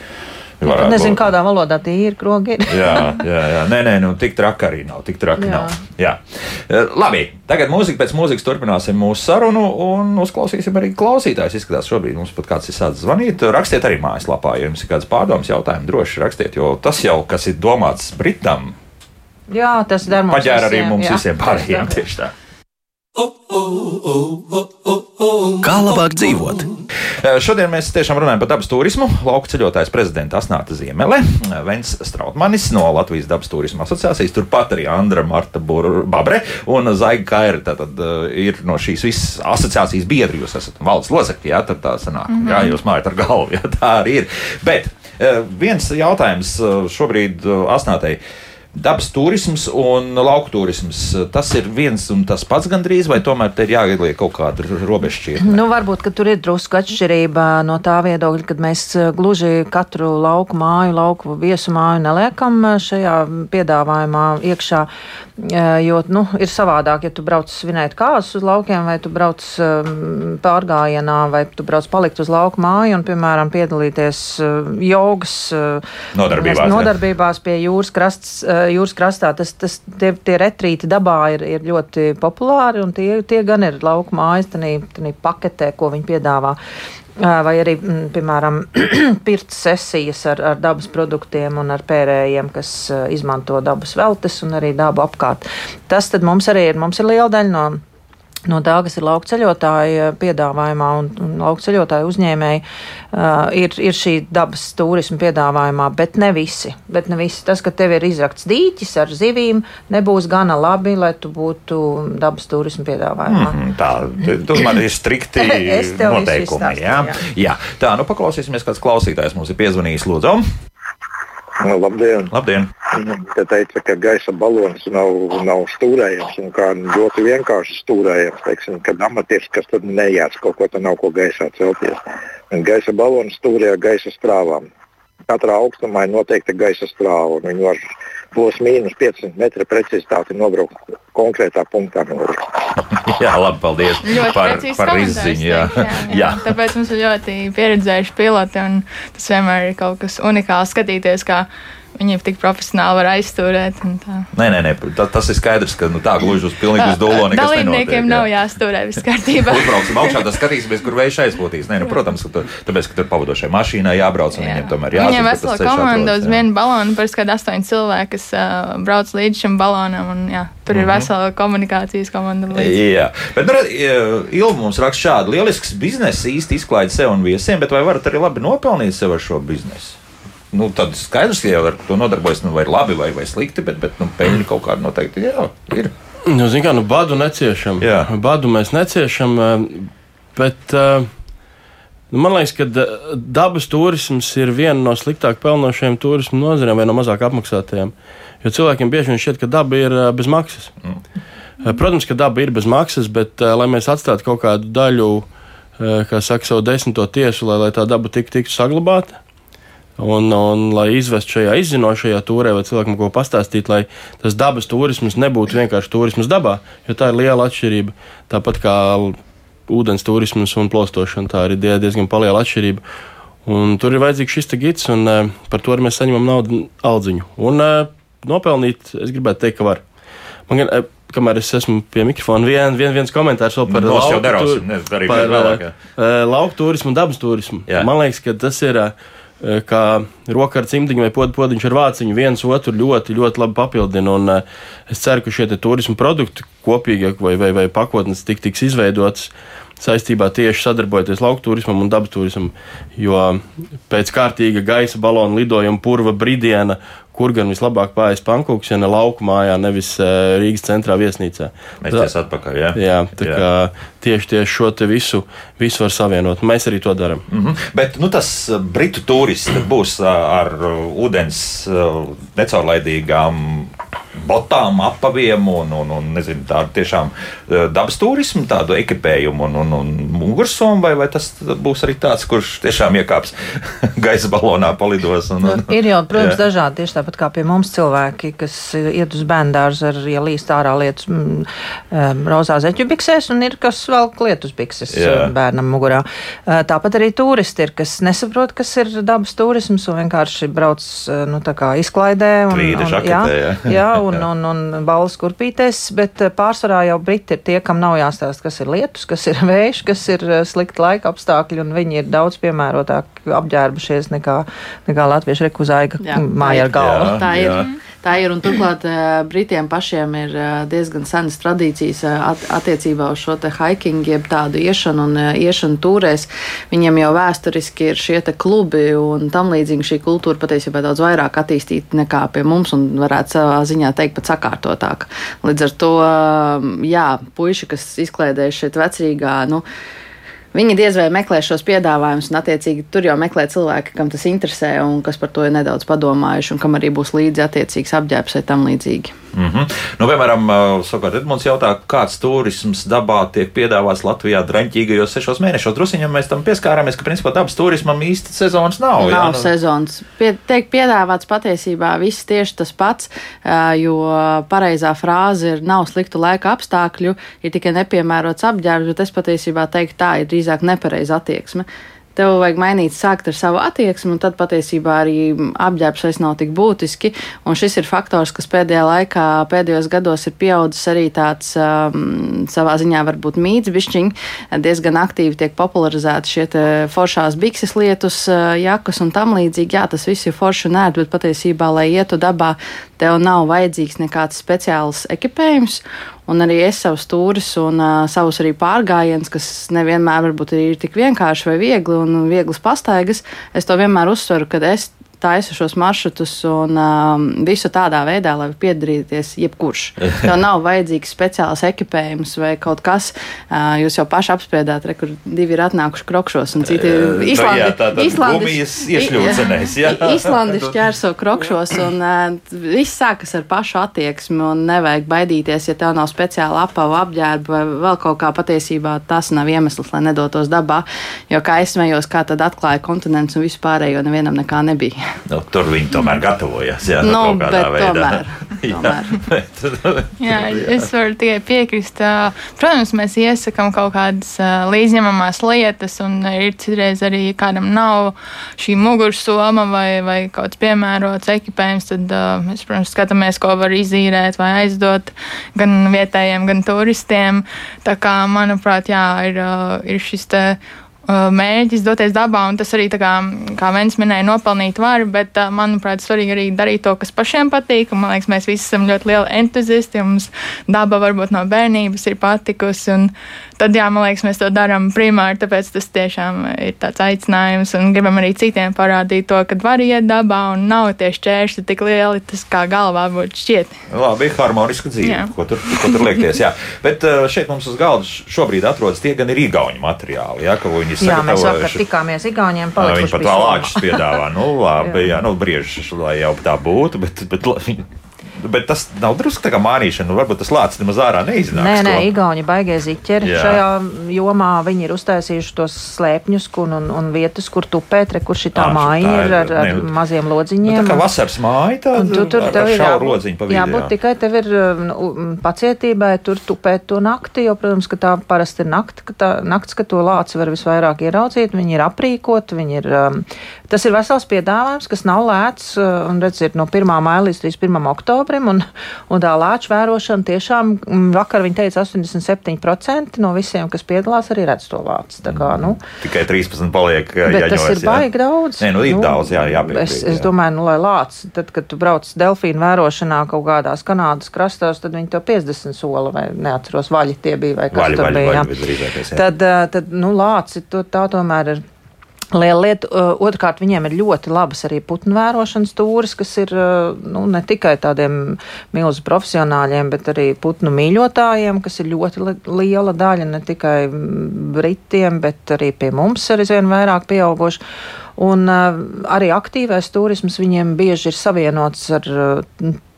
Varētu nezinu, būt. kādā valodā tie ir krogi. Ir. jā, jā, jā. Nē, nē, nu, tik traki arī nav. Tik traki jā. nav. Jā. Eh, labi, tagad mūzika pēc mūzikas turpināsim mūsu sarunu un uzklausīsim arī klausītājus. Izskatās, šobrīd mums pat kāds ir sācis zvanīt. Rakstiet arī mājaslapā, ja jums ir kāds pārdoms, jautājumi droši rakstiet, jo tas jau, kas ir domāts Britam, Jā, tas der mums paģēra arī mums jā. visiem pārējiem tieši tā. Kā labāk dzīvot? Eh, šodien mēs tiešām runājam par dabas turismu. Lauka ceļotājs prezidents Asnāta Ziemele, eh, Vents Strautmanis no Latvijas dabas turisma asociācijas, turpat arī Andra Marta Babre un Zaiga Kaira. Tātad uh, ir no šīs visas asociācijas biedri, jūs esat valsts locekļi, jā, tad tā sanāk, mm -hmm. jā, jūs mājat ar galvu, jā, tā arī ir. Bet viens jautājums šobrīd Asnātei dabas turisms un lauku turisms. Tas ir viens un tas pats gandrīz, vai tomēr te ir jāieliek kaut kāda robežšķirtne? Nu, varbūt, ka tur ir drusku atšķirība no tā viedokļa, kad mēs eh, gluži katru lauku māju, lauku viesu māju neliekam eh, šajā piedāvājumā iekšā, eh, jo, nu, ir savādāk, ja tu brauc svinēt kāzus uz laukiem, vai tu brauc pārgājienā, vai tu brauc palikt uz lauku māju un, piemēram, piedalīties jogas nodarbībās, nodarbībās pie jūras krasts jūras krastā, tas, tas, tie, tie retrīti dabā ir, ir ļoti populāri, un tie, tie gan ir lauku mājas, tādā paketē, ko viņi piedāvā. Vai arī, piemēram, pirts sesijas ar, ar dabas produktiem un ar pērējiem, kas izmanto dabas veltes un arī dabu apkārt. Tas mums arī ir, mums ir liela daļa no no tā, kas ir lauka ceļotāja piedāvājumā un, un lauka ceļotāja uzņēmēji, uh, ir, ir šī dabas turisma piedāvājumā, bet ne visi. Bet ne visi. Tas, ka tev ir izrakts dīķis ar zivīm, nebūs gana labi, lai tu būtu dabas turisma piedāvājumā. Mm, tā, man ir strikti noteikumi. Jā? Jā. jā, tā, nu paklausīsimies, kāds klausītājs mums ir piezvanījis, lūdzu. Nu, labdien! Labdien. Te teica, ka gaisa balons nav, nav stūrējams un kā ļoti vienkārši stūrējams. Teiksim, kad amatieris, kas tad nejāc kaut ko, tad nav ko gaisā celties. Un gaisa balons stūrē gaisa strāvām. Katrā augstumā ir noteikta gaisa strāva. Viņi var plus mīnus 500 metru precizitāti nobraukt konkrētā punktā. jā, labi, paldies ļoti par, par izziņu. Jā. Jā, jā. jā. Tāpēc mums ir ļoti pieredzējuši piloti, un tas vienmēr ir kaut kas unikāls skatīties, kā Viņi tik profesionāli var aizstūrēt. Nē, nē, nē tā, tas ir skaidrs, ka nu, tā gluži uz pilnīgi uz dolo nekas Dalībniekiem nenotiek, nav jā. jāstūrē viss kārtībā. Uzbrauksim augšā, tad skatīsimies, kur vējš aizpūtīs. Nē, nu, protams, ka tu, tāpēc, ka tur pavadošai mašīnai jābrauc un jā. viņiem tomēr jāzina. Viņiem vesela komanda uz vienu balonu, parasti kādi astoņi cilvēki, kas uh, brauc līdz šim balonam. Un, jā, tur mm -hmm. ir mhm. vesela komunikācijas komanda. Līdz. Jā, bet nu, Ilva mums raksta šādu lielisks biznesa īsti izklaidi sev un viesiem, bet vai varat arī labi nopelnīt sev ar šo biznesu? Nu, tad skaidrs, ka jau ar to nodarbojas nu, vai labi vai, vai slikti, bet, bet nu, peļņa kaut kāda noteikti jā, ir. Nu, Ziniet, kā nu, badu neciešam. Jā. Badu mēs neciešam, eh, bet uh, man liekas, ka dabas turisms ir viena no sliktāk pelnošajām turismu nozarēm vai no mazāk apmaksātajām. Jo cilvēkiem bieži vien šķiet, ka daba ir bez maksas. Mm. Protams, ka daba ir bez maksas, bet, lai mēs atstātu kaut kādu daļu, kā saka, savu desmito tiesu, lai, lai tā daba tik, tiktu saglabāta, Un, un, lai izvestu šajā izzinošajā turē, vai cilvēkam ko pastāstīt, lai tas dabas turisms nebūtu vienkārši turisms dabā, jo tā ir liela atšķirība. Tāpat kā ūdens turisms un plostošana, tā ir diezgan liela atšķirība. Un tur ir vajadzīgs šis gids, un uh, par to mēs saņemam naudu aldziņu. Un uh, nopelnīt, es gribētu teikt, ka var. Man gan, uh, kamēr es esmu pie mikrofona, vien, vien, viens komentārs vēl par lauku, tur, par, lauku turismu un dabas turismu. Jā. Man liekas, ka tas ir. Uh, kā roka ar cimdiņu vai pod, podiņš ar vāciņu viens otru ļoti, ļoti labi papildina. Un, uh, es ceru, ka šie turismu produkti kopīgi vai, vai, vai pakotnes tik, tiks izveidotas saistībā tieši sadarbojoties lauku turismam un dabas turismam. Jo pēc kārtīga gaisa balona lidojuma, purva brīdiena kur gan vislabāk ja ne lauku mājā, nevis uh, Rīgas centrā viesnīcā. Mēs atpakaļ. Jā, jā tā jā. kā tieši, tieši šo te visu, visu var savienot. Mēs arī to darām. Mm -hmm. Bet nu, tas uh, britu turists būs uh, ar ūdens necaurlaidīgām botām, apaviem un, un, un nezinu, tādu tiešām uh, dabas turismu, tādu ekipējumu un, un, un mugursomu, vai, vai tas būs arī tāds, kurš tiešām iekāps gaisa balonā, palidos? Un, un, nu, ir jau, protams, jā. dažādi tieši tāpat kā pie mums cilvēki, kas iet uz bērndārzu ar, ja līst ārā lietas mm, um, rozā zeķu biksēs, un ir kas vēl lietus bikses jā. bērnam mugurā. Uh, tāpat arī turisti ir, kas nesaprot, kas ir dabas turisms un vienkārši brauc nu, izklaidē. Un, Tvīda un, žaketē, jā, jā. un, un, un balvas kurpītēs, bet pārsvarā jau briti ir tie, kam nav jāstāsta, kas ir lietus, kas ir vējš, kas ir slikti laika apstākļi, un viņi ir daudz piemērotāk apģērbušies nekā, nekā latviešu rekuzaiga māja ar galvu. Jā, tā ir. Jā. Tā ir un turklāt Britiem pašiem ir diezgan senas tradīcijas attiecībā uz šo hiking, jeb tādu iešanu un iešanu tūrēs. Viņiem jau vēsturiski ir šie klubi un tam līdzīgi šī kultūra patiesībā daudz vairāk attīstīta nekā pie mums un varētu savā ziņā teikt pat sakārtotāk. Līdz ar to, jā, puiši, kas izklaidējuši šeit vecrīgā, nu, Viņi diez vai meklē šos piedāvājumus, un attiecīgi tur jau meklē cilvēki, kam tas interesē un kas par to ir nedaudz padomājuši, un kam arī būs līdzi attiecīgs apģērbs vai tam līdzīgi. Mm -hmm. nu, piemēram, Savukārt Edmunds jautā, kāds turisms dabā tiek piedāvāts Latvijā draņķīgajos sešos mēnešos. Drusiņam mēs tam pieskārāmies, ka principā dabas turismam īsti sezonas nav. Nav jā, nu... sezonas. Pie, tiek piedāvāts patiesībā viss tieši tas pats, jo pareizā frāze ir nav sliktu laika apstākļu, ir tikai nepiemērots apģērbs, bet es patiesībā teiktu tā ir drīzāk nepareiza attieksme. Tev vajag mainīt, sākt ar savu attieksmi, un tad patiesībā arī apģērbs vairs nav tik būtiski. Un šis ir faktors, kas pēdējā laikā, pēdējos gados ir pieaudzis arī tāds um, savā ziņā varbūt mīts, bišķiņ, diezgan aktīvi tiek popularizēti šie foršās bikses lietus, uh, jakas un tam līdzīgi. Jā, tas viss ir forši un ērti, bet patiesībā, lai ietu dabā, tev nav vajadzīgs nekāds speciāls ekipējums. Un arī es savus stūris un uh, savus arī pārgājienus, kas nevienmēr varbūt ir tik vienkārši vai viegli un vieglas pastaigas, es to vienmēr uzsveru, kad es taisu šos maršrutus un um, visu tādā veidā, lai piedalīties jebkurš. Tev nav vajadzīgs speciāls ekipējums vai kaut kas. Uh, jūs jau paši apspriedāt, re, kur divi ir atnākuši krokšos un citi ir Īslandi šķērso krokšos un uh, viss sākas ar pašu attieksmi un nevajag baidīties, ja tev nav speciāla apava apģērba vai vēl kaut kā patiesībā tas nav iemesls, lai nedotos dabā, jo kā es smējos, kā tad atklāja kontinents un vispārējo nevienam nekā nebija. Nu, tur viņi tomēr gatavojas. Jā, nu, no tomēr. tomēr. jā, es varu tikai piekrist. Protams, mēs iesakām kaut kādas līdzņemamās lietas, un ir citreiz arī kādam nav šī mugursoma vai, vai kaut kāds piemērots ekipējums. Tad mēs, protams, skatāmies, ko var izīrēt vai aizdot gan vietējiem, gan turistiem. Tā kā, manuprāt, jā, ir, ir šis te mērķis doties dabā, un tas arī, kā, kā Vens minēja, nopelnīt var, bet, manuprāt, svarīgi arī darīt to, kas pašiem patīk, un man liekas, mēs visi esam ļoti lieli entuziasti, un mums daba varbūt no bērnības ir patikusi, un tad, jā, man liekas, mēs to darām primāri, tāpēc tas tiešām ir tāds aicinājums, un gribam arī citiem parādīt to, ka var iet dabā, un nav tie šķēršļi tik lieli, tas kā galvā būtu šķiet. Labi, harmoniska dzīve, jā. ko tur, ko tur liekties, jā. Bet šeit mums uz galda šobrīd atrodas tie gan ir īgauņu materiāli, jā, ka viņi Jā, mēs vakar tikāmies Igauniem. Viņi pat lāčus piedāvā. Nu, labi, jā, nu, briežus, lai jau tā būtu, bet, bet Bet tas nav drusku tā kā mānīšana. Nu, varbūt tas lācis nemaz ārā neiznāk. Nē, nē, Igauni baigie ziķeri. Jā. Šajā jomā viņi ir uztaisījuši tos slēpņus un, un, un vietas, kur tupēt, re, kur šī tā māja ir ar, ar ne, maziem lodziņiem. Nu, tā kā vasaras māja, tad tu, tur tev ir jābūt, jābūt tikai tev ir nu, pacietībai tur tupēt to nakti, jo, protams, ka tā parasti ir nakti, ka tā, nakts, ka to lāci var visvairāk ieraudzīt. Viņi ir aprīkoti, viņi ir, um, tas ir vesels piedāvājums, kas nav lēts, un redz, ir no 1. maija līdz 31. oktobrim un, un tā lāča vērošana tiešām mm, vakar viņa teica 87% no visiem, kas piedalās, arī redz to lāci. Tā kā, nu, Tikai 13 paliek. Bet jaņojas, tas ir baigi daudz. Nē, nu ir nu, daudz, jā, jāpiekrīt. Es, es jā. domāju, nu, lai lācis, tad, kad tu brauc delfīnu vērošanā kaut kādās Kanādas krastos, tad viņi to 50 sola vai neatceros, vaļi tie bija vai kas vaļi, tur vaļi, bija. Vaļi, vaļi, tad, tad, nu, lāci, tu, tā tomēr ir Liela lieta, uh, otrkārt, viņiem ir ļoti labas arī putnu vērošanas tūris, kas ir uh, nu, ne tikai tādiem milzu profesionāļiem, bet arī putnu mīļotājiem, kas ir ļoti liela daļa ne tikai Britiem, bet arī pie mums ir aizvien vairāk pieauguši. Un uh, arī aktīvais turisms viņiem bieži ir savienots ar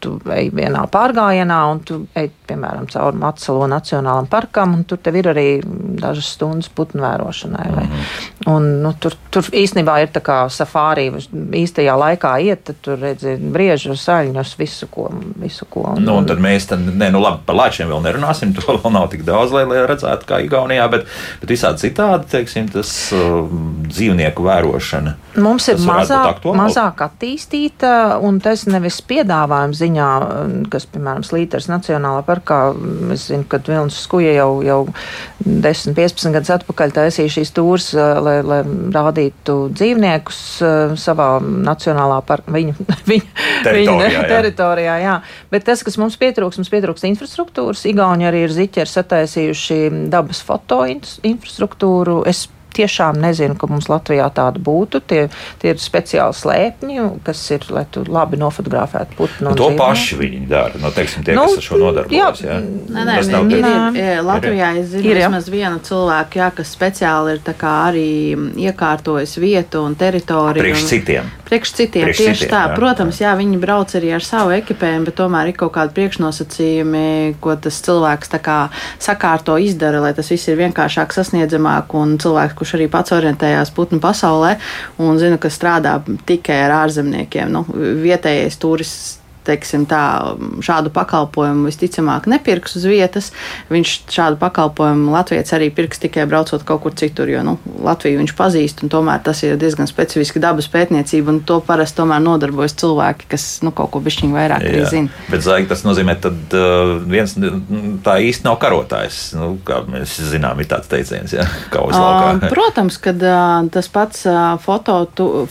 tu ej vienā pārgājienā un tu ej, piemēram, cauri Matsalo Nacionālam parkam, un tur tev ir arī dažas stundas putnu vērošanai. Vai? Mm -hmm. Un, nu, tur, tur īstenībā ir tā kā safārī, īstajā laikā iet, tad tur redzi briežu, saļņus, visu ko. Visu ko un, nu, un tad mēs, tad, ne, nu labi, par lāčiem vēl nerunāsim, to vēl nav tik daudz, lai, lai redzētu, kā Igaunijā, bet, bet visādi citādi, teiksim, tas uh, dzīvnieku vērošana. Mums ir mazāk, mazāk attīstīta, un tas nevis piedāvājuma ziņā, kas, piemēram, Slīters Nacionālā parkā, es zinu, ka Vilnis Skuja jau, jau 10, 15 gadus atpakaļ taisīja šīs tūras, lai, lai rādītu dzīvniekus savā nacionālā parkā, viņu, viņu, teritorijā, viņu teritorijā. Jā. Bet tas, kas mums pietrūks, mums pietrūks infrastruktūras. Igauni arī ir ziķeri sataisījuši dabas foto infrastruktūru. Es tiešām nezinu, ka mums Latvijā tāda būtu. Tie, tie ir speciāli slēpņi, kas ir, lai tu labi nofotografētu putnu. Nu, to dzīvnieku. paši viņi dara. Nu, teiksim, tie, nu, kas ar šo nodarbojas. Jā, jā. Nē, nē, nē, ir, ir, ir, Latvijā es zinu ir, vismaz vienu cilvēku, jā, kas speciāli ir arī iekārtojis vietu un teritoriju. Priekš citiem. Priekš citiem, priekš tieši citiem, tā. Jā, Protams, jā, viņi brauc arī ar savu ekipējumu, bet tomēr ir kaut kādi priekšnosacījumi, ko tas cilvēks kā sakārto, izdara, lai tas viss ir vienkāršāk sasniedzamāk un cilvēks, kurš arī pats orientējās putnu pasaulē un zina, ka strādā tikai ar ārzemniekiem. Nu, vietējais turists teiksim, tā, šādu pakalpojumu visticamāk nepirks uz vietas. Viņš šādu pakalpojumu Latvijas arī pirks tikai braucot kaut kur citur, jo nu, Latviju viņš pazīst, un tomēr tas ir diezgan specifiski dabas pētniecība, un to parasti tomēr nodarbojas cilvēki, kas nu, kaut ko bišķiņu vairāk arī zina. Bet, Zaigi, tas nozīmē, ka uh, viens tā īsti nav karotājs, nu, kā mēs zinām, ir tāds teiciens, ja, kā uz laukā. Uh, protams, ka uh, tas pats uh,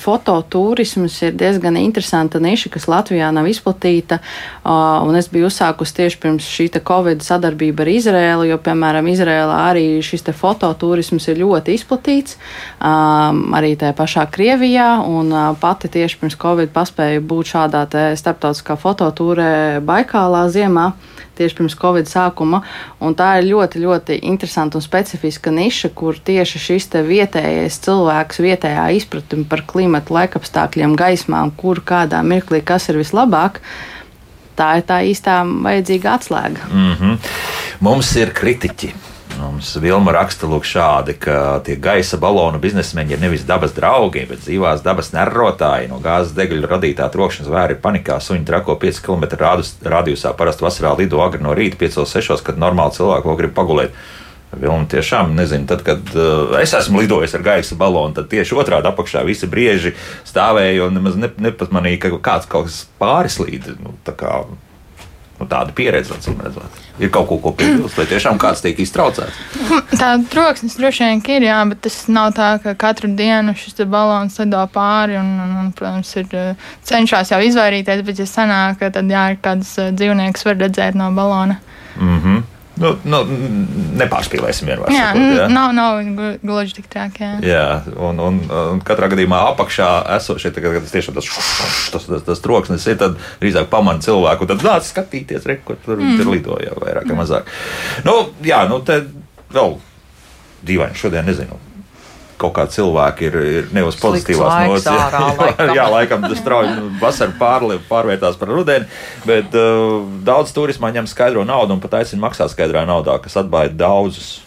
fototūrisms ir diezgan interesanta niša, kas Latvijā nav izplatīta izplatīta. Un es biju uzsākusi tieši pirms šī Covid sadarbība ar Izrēlu, jo, piemēram, Izrēlā arī šis fototurisms ir ļoti izplatīts, arī tajā pašā Krievijā. Un pati tieši pirms Covid paspēju būt šādā starptautiskā fototūrē Baikālā ziemā tieši pirms Covid sākuma. Tā ir ļoti, ļoti interesanta un specifiska niša, kur tieši šis vietējais cilvēks, vietējā izpratne par klimatu, laikapstākļiem, gaismām, kur kādā mirklī kas ir vislabāk. Tā ir tā īstā vajadzīga atslēga. Mm -hmm. Mums ir kritiķi Mums Vilma raksta šādi, ka tie gaisa balonu biznesmeņi ir nevis dabas draugi, bet dzīvās dabas nerrotāji. No gāzes degļu radītā trokšņa zvēri ir panikā, suņi trako 5 km radiusā. Parasti vasarā lido agri no rīta 5-6, kad normāli cilvēki vēl grib pagulēt. Vilni tiešām nezinu, tad, kad uh, es esmu lidojis ar gaisa balonu, tad tieši otrādi apakšā visi brieži stāvēja un nemaz nepatmanīja, ka kāds kaut kas pārislīd. Nu, kā, nu, tāda pieredze, acīm redzot. Ir kaut ko, ko piebilst, vai tiešām kāds tiek iztraucēts? Tā troksnis droši vien ir, jā, bet tas nav tā, ka katru dienu šis balons lido pāri un, un, un, protams, ir eh, cenšas jau izvairīties, bet ja sanāk, tad jā, ir kāds eh, dzīvnieks var redzēt no balona. Mm -hmm. Nu, nu, nepārspīlēsim vienmēr. Jā, sakot, jā. nav, nav gluži tik traki. Jā, jā un, un, un katrā gadījumā apakšā esošie, kad tas tiešām tas, tas, tas, tas troksnis ir, tad drīzāk pamana cilvēku, tad nāc skatīties, re, kur tur mm. ir lidoja vairāk vai mazāk. Nu, jā, nu te vēl dīvaini šodien nezinu kaut kā cilvēki ir, ir ne uz pozitīvās nots. Jā, jā, laikam tas strauji nu, vasarā pārliek, pārvērtās par rudeni, bet uh, daudz turismā ņem skaidro naudu un pat aicina maksāt skaidrā naudā, kas atbaida daudzus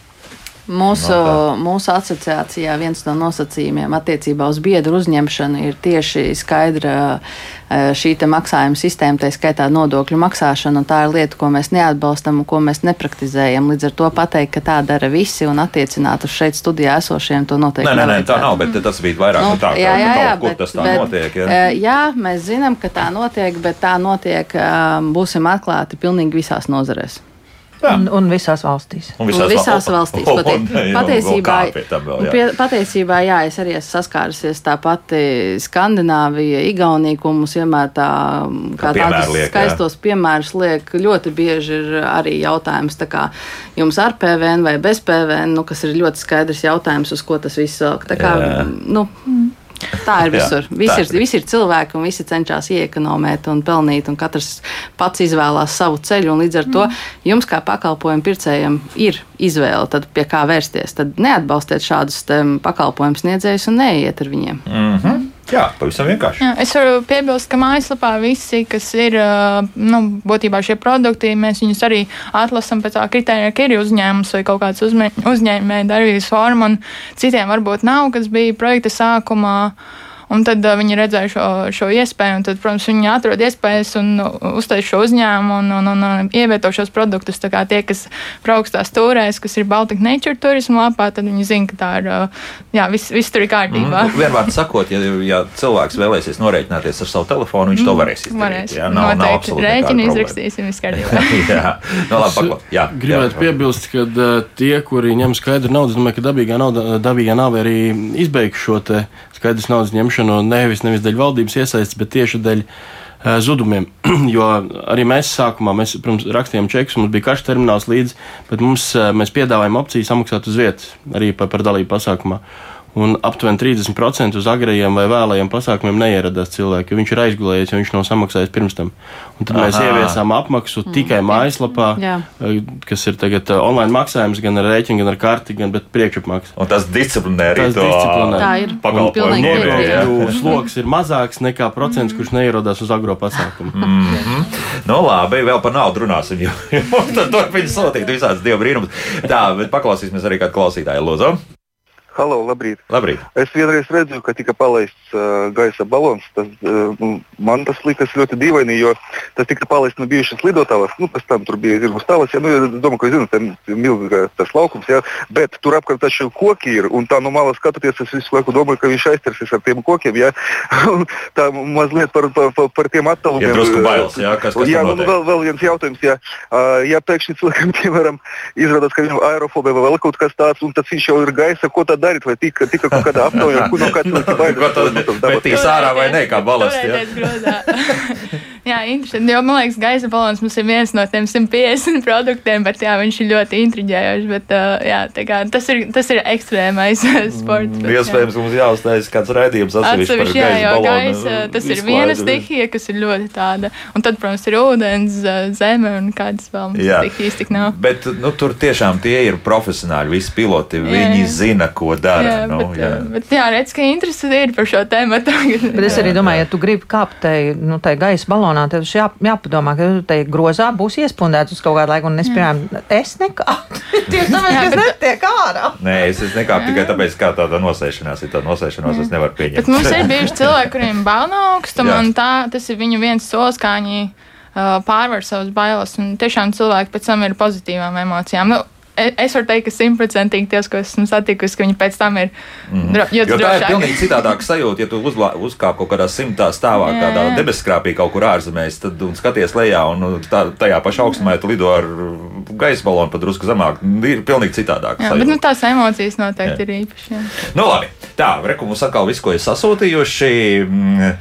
Mūsu, no mūsu asociācijā viens no nosacījumiem attiecībā uz biedru uzņemšanu ir tieši skaidra e, šī maksājuma sistēma, tā skaitā nodokļu maksāšana. Tā ir lieta, ko mēs neatbalstam un ko mēs nepraktizējam. Līdz ar to pateikt, ka tā dara visi un attiecināt uz šeit studijā esošiem to noteikti. Nē, nē, nē tā nav, bet tas bija vairāk nu, tā, jā, jā, jā, bet, tas tā bet, notiek. Jā. E, jā, mēs zinām, ka tā notiek, bet tā notiek, e, būsim atklāti, pilnīgi visās nozarēs. Un, un visās valstīs. Un visās, un visās valstīs. Patie, un, jā, patiesībā, vēl, jā. Pie, patiesībā, jā, es arī esmu saskārusies tā pati Skandināvija, Igaunija, ko mums vienmēr tā, kā tādus liek, skaistos jā. piemērus liek. Ļoti bieži ir arī jautājums, kā jums ar PVN vai bez PVN, nu, kas ir ļoti skaidrs jautājums, uz ko tas viss velk. Tā kā, jā. nu, Tā ir visur. Visi ir, visi ir cilvēki, un visi cenšas iekonomēt un pelnīt, un katrs pats izvēlās savu ceļu. Līdz ar to mm. jums, kā pakalpojumu pircējiem, ir izvēle, tad pie kā vērsties. Tad neatbalstiet šādus pakalpojumu sniedzējus un neiet ar viņiem. Mm -hmm. Jā, pavisam vienkārši. Jā, es varu piebilst, ka mājaslapā visi, kas ir nu, būtībā šie produkti, mēs viņus arī atlasām pēc tā kritērija, ka ir uzņēmums vai kaut kāds uzņēmēja darbības forma, un citiem varbūt nav, kas bija projekta sākumā. Un tad uh, viņi redzēja šo, šo iespēju, un tad, protams, viņi atrod iespējas un uztaisīja šo uzņēmumu un, un, un, un ievieto šos produktus. Tā kā tie, kas brauks tās stūrēs, kas ir Baltic Nature turismu lapā, tad viņi zina, ka tā ir, uh, jā, viss, viss tur ir kārtībā. Mm, vienmēr sakot, ja, ja cilvēks vēlēsies norēķināties ar savu telefonu, viņš to varēs izdarīt. Varēs. Jā, nav, Noteikti. nav Rēķinu izrakstīsim, viss kārtībā. jā, no labi, pakla. Jā, Gribētu jā, piebilst, ka uh, tie, kuri ņem skaidru naudu, domāju, ka dabīgā nauda, dabīgā nav arī izbeigts šo te skaidrs naudas ņemšanu nevis, nevis dēļ valdības iesaistas, bet tieši dēļ uh, zudumiem. jo arī mēs sākumā, mēs, protams, rakstījām čekus, mums bija karš termināls līdzi, bet mums, uh, mēs piedāvājam opciju samaksāt uz vietas arī par, par dalību pasākumā un aptuveni 30% uz agrējiem vai vēlējiem pasākumiem neieradās cilvēki, jo viņš ir aizgulējies, jo viņš nav samaksājis pirms tam. Un tad Aha. mēs ieviesām apmaksu mm. tikai mājaslapā, Jā. Eh, kas ir tagad eh, online maksājums gan ar rēķinu, gan ar karti, gan priekšapmaksu. Un tas disciplinē arī tas to disciplinē. Tā ir pakalpojumu. Sloks ir mazāks nekā procents, mm. kurš neierodās uz agro pasākumu. Mm -hmm. nu labi, vēl par naudu runāsim, tad turpina sūtīt visādas dievu brīnumus. Tā, bet paklausīsimies arī kādu klausītāju, Lūdzu. Halo, labrīt. labrīt. Es vienreiz redzēju, ka tika palaists uh, gaisa balons. Tas, uh, man tas likās ļoti dīvaini, jo tas tika palaists no bijušas lidotavas. Nu, pēc tam tur bija zināms tālas. Ja, nu, es domāju, ka zināt, tas ir milzīgs tas laukums. Ja, bet tur apkārt taču koki ir. Un tā no malas skatoties, es visu laiku domāju, ka viņš aiztersies ar tiem kokiem. Ja. tā mazliet par, par, par, par tiem attālumiem. Ja drusku bailes, jā, kas, kas jā, nu, vēl, vēl viens jautājums. Ja, uh, ja pēkšņi cilvēkam, piemēram, izrādās, ka viņam aerofobija vai vēl kaut kas tāds, un tas viņš jau ir gaisa, ko tad darīt, vai tika, tika kaut kādā aptaujā, kur no kā cilvēki baidās. Metīs ārā vai ne, kā balasts. Jā, interesanti. Jo man liekas, gaisa balons mums ir viens no tiem 150 produktiem, bet jā, viņš ir ļoti intriģējošs. Bet, jā, kā, tas, ir, tas ir ekstrēmais sports. Bet, Iespējams, mums jāuztais kāds raidījums atsevišķi. Jā, jo gaisa, tas ir viena stihija, kas ir ļoti tāda. Un tad, protams, ir ūdens, zeme un kādas vēl stihijas tik nav. Bet nu, tur tiešām tie ir profesionāļi, visi piloti. Viņi jā, jā. zina, ko dara. Jā, nu, bet, jā. bet jā, redz, ka interesi ir par šo tēmu. bet es arī domāju, ja tu gribi kāpt tai, nu, tai gaisa balonā, tad jā, jāpadomā, ka te grozā būs iespundēts uz kaut kādu laiku. Un es, piemēram, es nekāpu. Tieši tāpēc, ka es netiek ārā. Nē, es, es nekāpu tikai tāpēc, ka tāda nosēšanās ir. Tā nosēšanās es nevaru pieņemt. Bet mums ir bijuši cilvēki, kuriem bail no augstuma, un tā, tas ir viņu viens solis, kā viņi uh, pārvar savas bailes. Un tiešām cilvēki pēc tam ir pozitīvām emocijām. Nu, Es varu teikt, ka simtprocentīgi ties, ko esmu satikusi, ka viņi pēc tam ir mm. jo, jo tā ir pilnīgi citādāka sajūta. Ja tu uzkāp kaut kādā simtā stāvā, jā, kādā debeskrāpī kaut kur ārzemēs, tad un skaties lejā un nu, tā, tajā pašā augstumā tu lido ar gaisa balonu pat drusku zemāk. Ir pilnīgi citādāk. Jā, sajūta. bet nu, tās emocijas noteikti jā. ir īpašas. Nu, labi. Tā, reku mums atkal viss, ko ir sasūtījuši. Mm,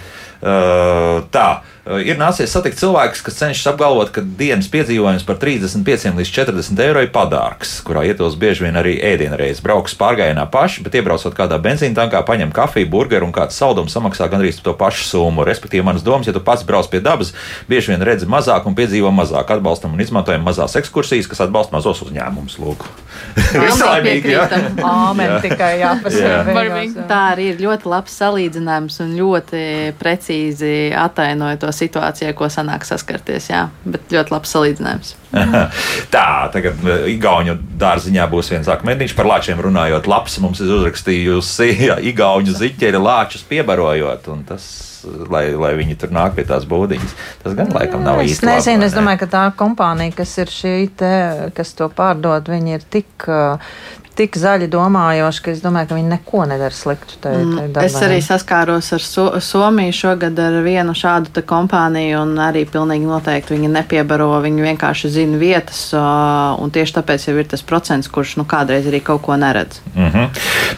uh, tā. Eh, ir nācies satikt cilvēkus, kas cenšas apgalvot, ka dienas piedzīvojums par 35 līdz 40 eiro ir padārgs, kurā ietilpst bieži vien arī ēdienreizes. Brauks pārgājienā paši, bet iebraucot kādā benzīna tankā, paņem kafiju, burgeru un kādu saldumu samaksā gandrīz to pašu summu. Respektīvi, manas domas, ja tu pats brauc pie dabas, bieži vien redzi mazāk un piedzīvo mazāk. Atbalstam un izmantojam mazās ekskursijas, kas atbalsta mazos uzņēmumus. Lūk, vislaimīgi! Āmen, tikai jāpasaka. Tā arī ir ļoti labs salīdzinājums un ļoti precīzi atainoja to situācijai, ko sanāk saskarties. Jā, bet ļoti labs salīdzinājums. Tā, tagad eh, Igaunijas dārziņā būs viens akmentiņš par lāčiem runājot. Labs mums ir uzrakstījusi ja, Igaunijas ziķeri lāčus piebarojot. Tas, lai, lai viņi tur nāk pie tās būdiņas. Tas gan laikam nav īsti. Es nezinu, labi, es domāju, ka tā kompānija, kas ir šī te, kas to pārdod, viņi ir tik, tik zaļi domājoši, ka es domāju, ka viņi neko nedara sliktu. Te, te mm, es arī saskāros ar so, Somiju šogad ar vienu šādu kompāniju, un arī pilnīgi noteikti viņi nepiebaro, viņi vienkārši zina vietas, un tieši tāpēc jau ir tas procents, kurš nu, kādreiz arī kaut ko neredz. Mm -hmm.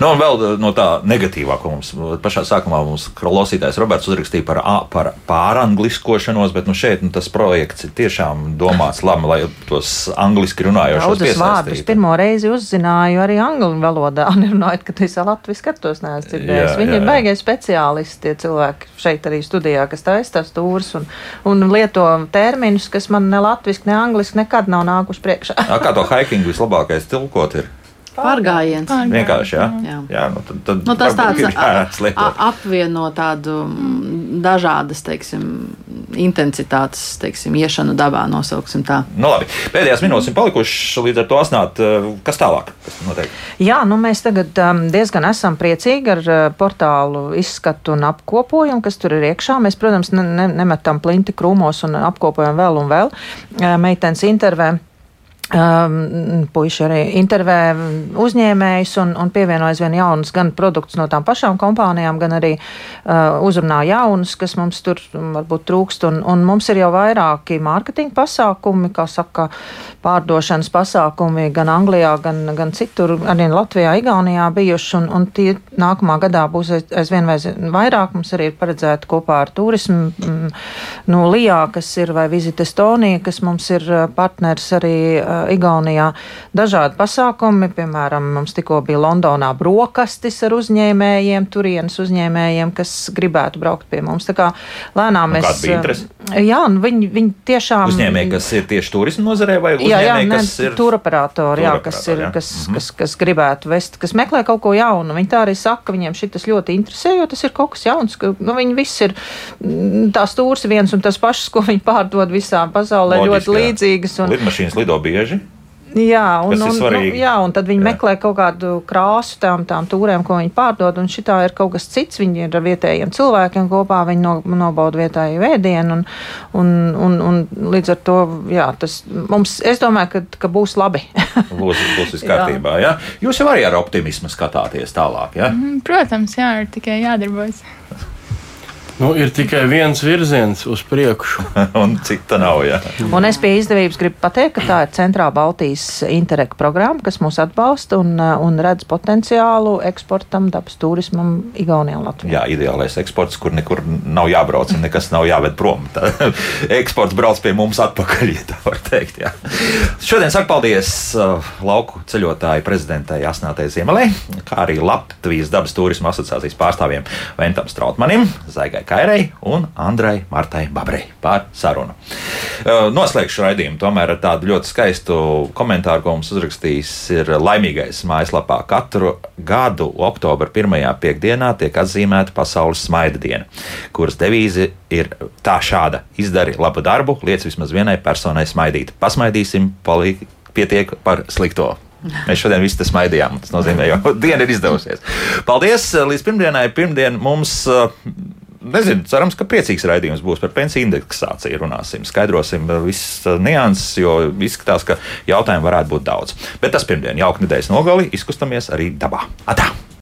nu, un vēl no tā negatīvā, ko mums pašā sākumā mums klausītājs Roberts uzrakstīja par, par pārangliskošanos, bet nu, šeit nu, tas projekts ir tiešām domāts labi, lai tos angliski runājošos piesaistītu. Pirmo reizi uzzināju arī angļu valodā, nerunājot, ka tu esi Latvijas skatos, neesmu dzirdējis. Viņi jā, ir baigie speciālisti, tie cilvēki šeit arī studijā, kas taisa tās stūras un, un lieto terminus, kas man ne latviski, ne angliski nekad nav nākuši priekšā. kā to hiking vislabākais tilkot ir? Pārgājiens. Vienkārši, jā. Jā. jā nu, tad, tad Nu, tas tāds apvieno tādu mm, dažādas, teiksim, intensitātes, teiksim, iešanu dabā, nosauksim tā. Nu, labi. Pēdējās minūtes ir palikušas, līdz ar to asnāt, eh, kas tālāk? Kas notiek? Jā, nu mēs tagad um, diezgan esam priecīgi ar uh, portālu izskatu un apkopojumu, kas tur ir iekšā. Mēs, protams, ne, ne, nemetam plinti krūmos un apkopojam vēl un vēl. Uh, meitenes intervē. Um, puiši arī intervē uzņēmējus un, un pievieno aizvien jaunus gan produktus no tām pašām kompānijām, gan arī uh, uzrunā jaunus, kas mums tur varbūt trūkst. Un, un mums ir jau vairāki mārketinga pasākumi, kā saka, pārdošanas pasākumi gan Anglijā, gan, gan citur, arī Latvijā, Igaunijā bijuši. Un, un tie nākamā gadā būs aiz- aizvien aizvien vairāk. Mums arī ir paredzēta kopā ar turismu mm, no Lijā, kas ir vai Visit Estonija, kas mums ir uh, partners arī uh, Igaunijā. Dažādi pasākumi, piemēram, mums tikko bija Londonā brokastis ar uzņēmējiem, turienes uzņēmējiem, kas gribētu braukt pie mums. Tā kā lēnām mēs. interese? uh, Jā, un viņi, viņi tiešām. Uzņēmēji, kas ir tieši turisma nozarē, vai Jā, jā, uzņēmēji, ne, kas ir turoperatori, jā, kas, ir, jā. kas, Mhm. kas, kas gribētu vest, kas meklē kaut ko jaunu. Viņi tā arī saka, ka viņiem šis ļoti interesē, jo tas ir kaut kas jauns. Ka, nu, viņi visi ir mm, tās stūris viens un tas pašs, ko viņi pārdod visā pasaulē, Loģiski, ļoti jā. līdzīgas. Un, Lidmašīnas lido bieži. Jā, un, un, nu, jā, un tad viņi Jā. jā. meklē kaut kādu krāsu tām, tām tūrēm, ko viņi pārdod. Un šitā ir kaut kas cits. Viņi ir ar vietējiem cilvēkiem kopā, viņi no, nobauda vietēju vēdienu. Un, un, un, un līdz ar to jā, tas mums, es domāju, ka, ka būs labi. Būs, būs viss kārtībā. Ja? Jūs jau arī ar optimismu skatāties tālāk. Ja? Mm, Protams, jā, ir tikai jādarbojas. Nu, ir tikai viens virziens uz priekšu. Un cita nav. Ja? Un es pie izdevības gribu pateikt, ka tā ir Centrā Baltijas Interreg programma, kas mūs atbalsta un, uh, un redz potenciālu eksportam, dabas turismam Igaunijā un Latvijā. Jā, ideālais eksports, kur nekur nav jābrauc un nekas nav jāved prom. Tā, eksports brauc pie mums atpakaļ, ja tā var teikt. Jā. Šodien saku paldies uh, lauku ceļotāju prezidentai Asnātei Ziemelē, kā arī Latvijas dabas turisma asociācijas pārstāvjiem Ventam Strautmanim, Zaigai Kairei un Andrai Martai Babrei par sarunu. Noslēgšu raidījumu tomēr ar tādu ļoti skaistu komentāru, ko mums uzrakstījis ir laimīgais mājaslapā. Katru gadu oktobra pirmajā piekdienā tiek atzīmēta Pasaules smaida diena, kuras devīze ir tā šāda: izdari labu darbu, liec vismaz vienai personai smaidīt. Pasmaidīsim, palīgi pietiek par slikto. Mēs šodien visi te smaidījām. Tas nozīmē, ka diena ir izdevusies. Paldies! Līdz pirmdienai. Pirmdien mums uh, Nezinu, cerams, ka priecīgs raidījums būs par pensiju indeksāciju. Runāsim, skaidrosim visas nianses, jo izskatās, ka jautājumu varētu būt daudz. Bet tas pirmdien, jauka nedēļas nogali, izkustamies arī dabā. Atā!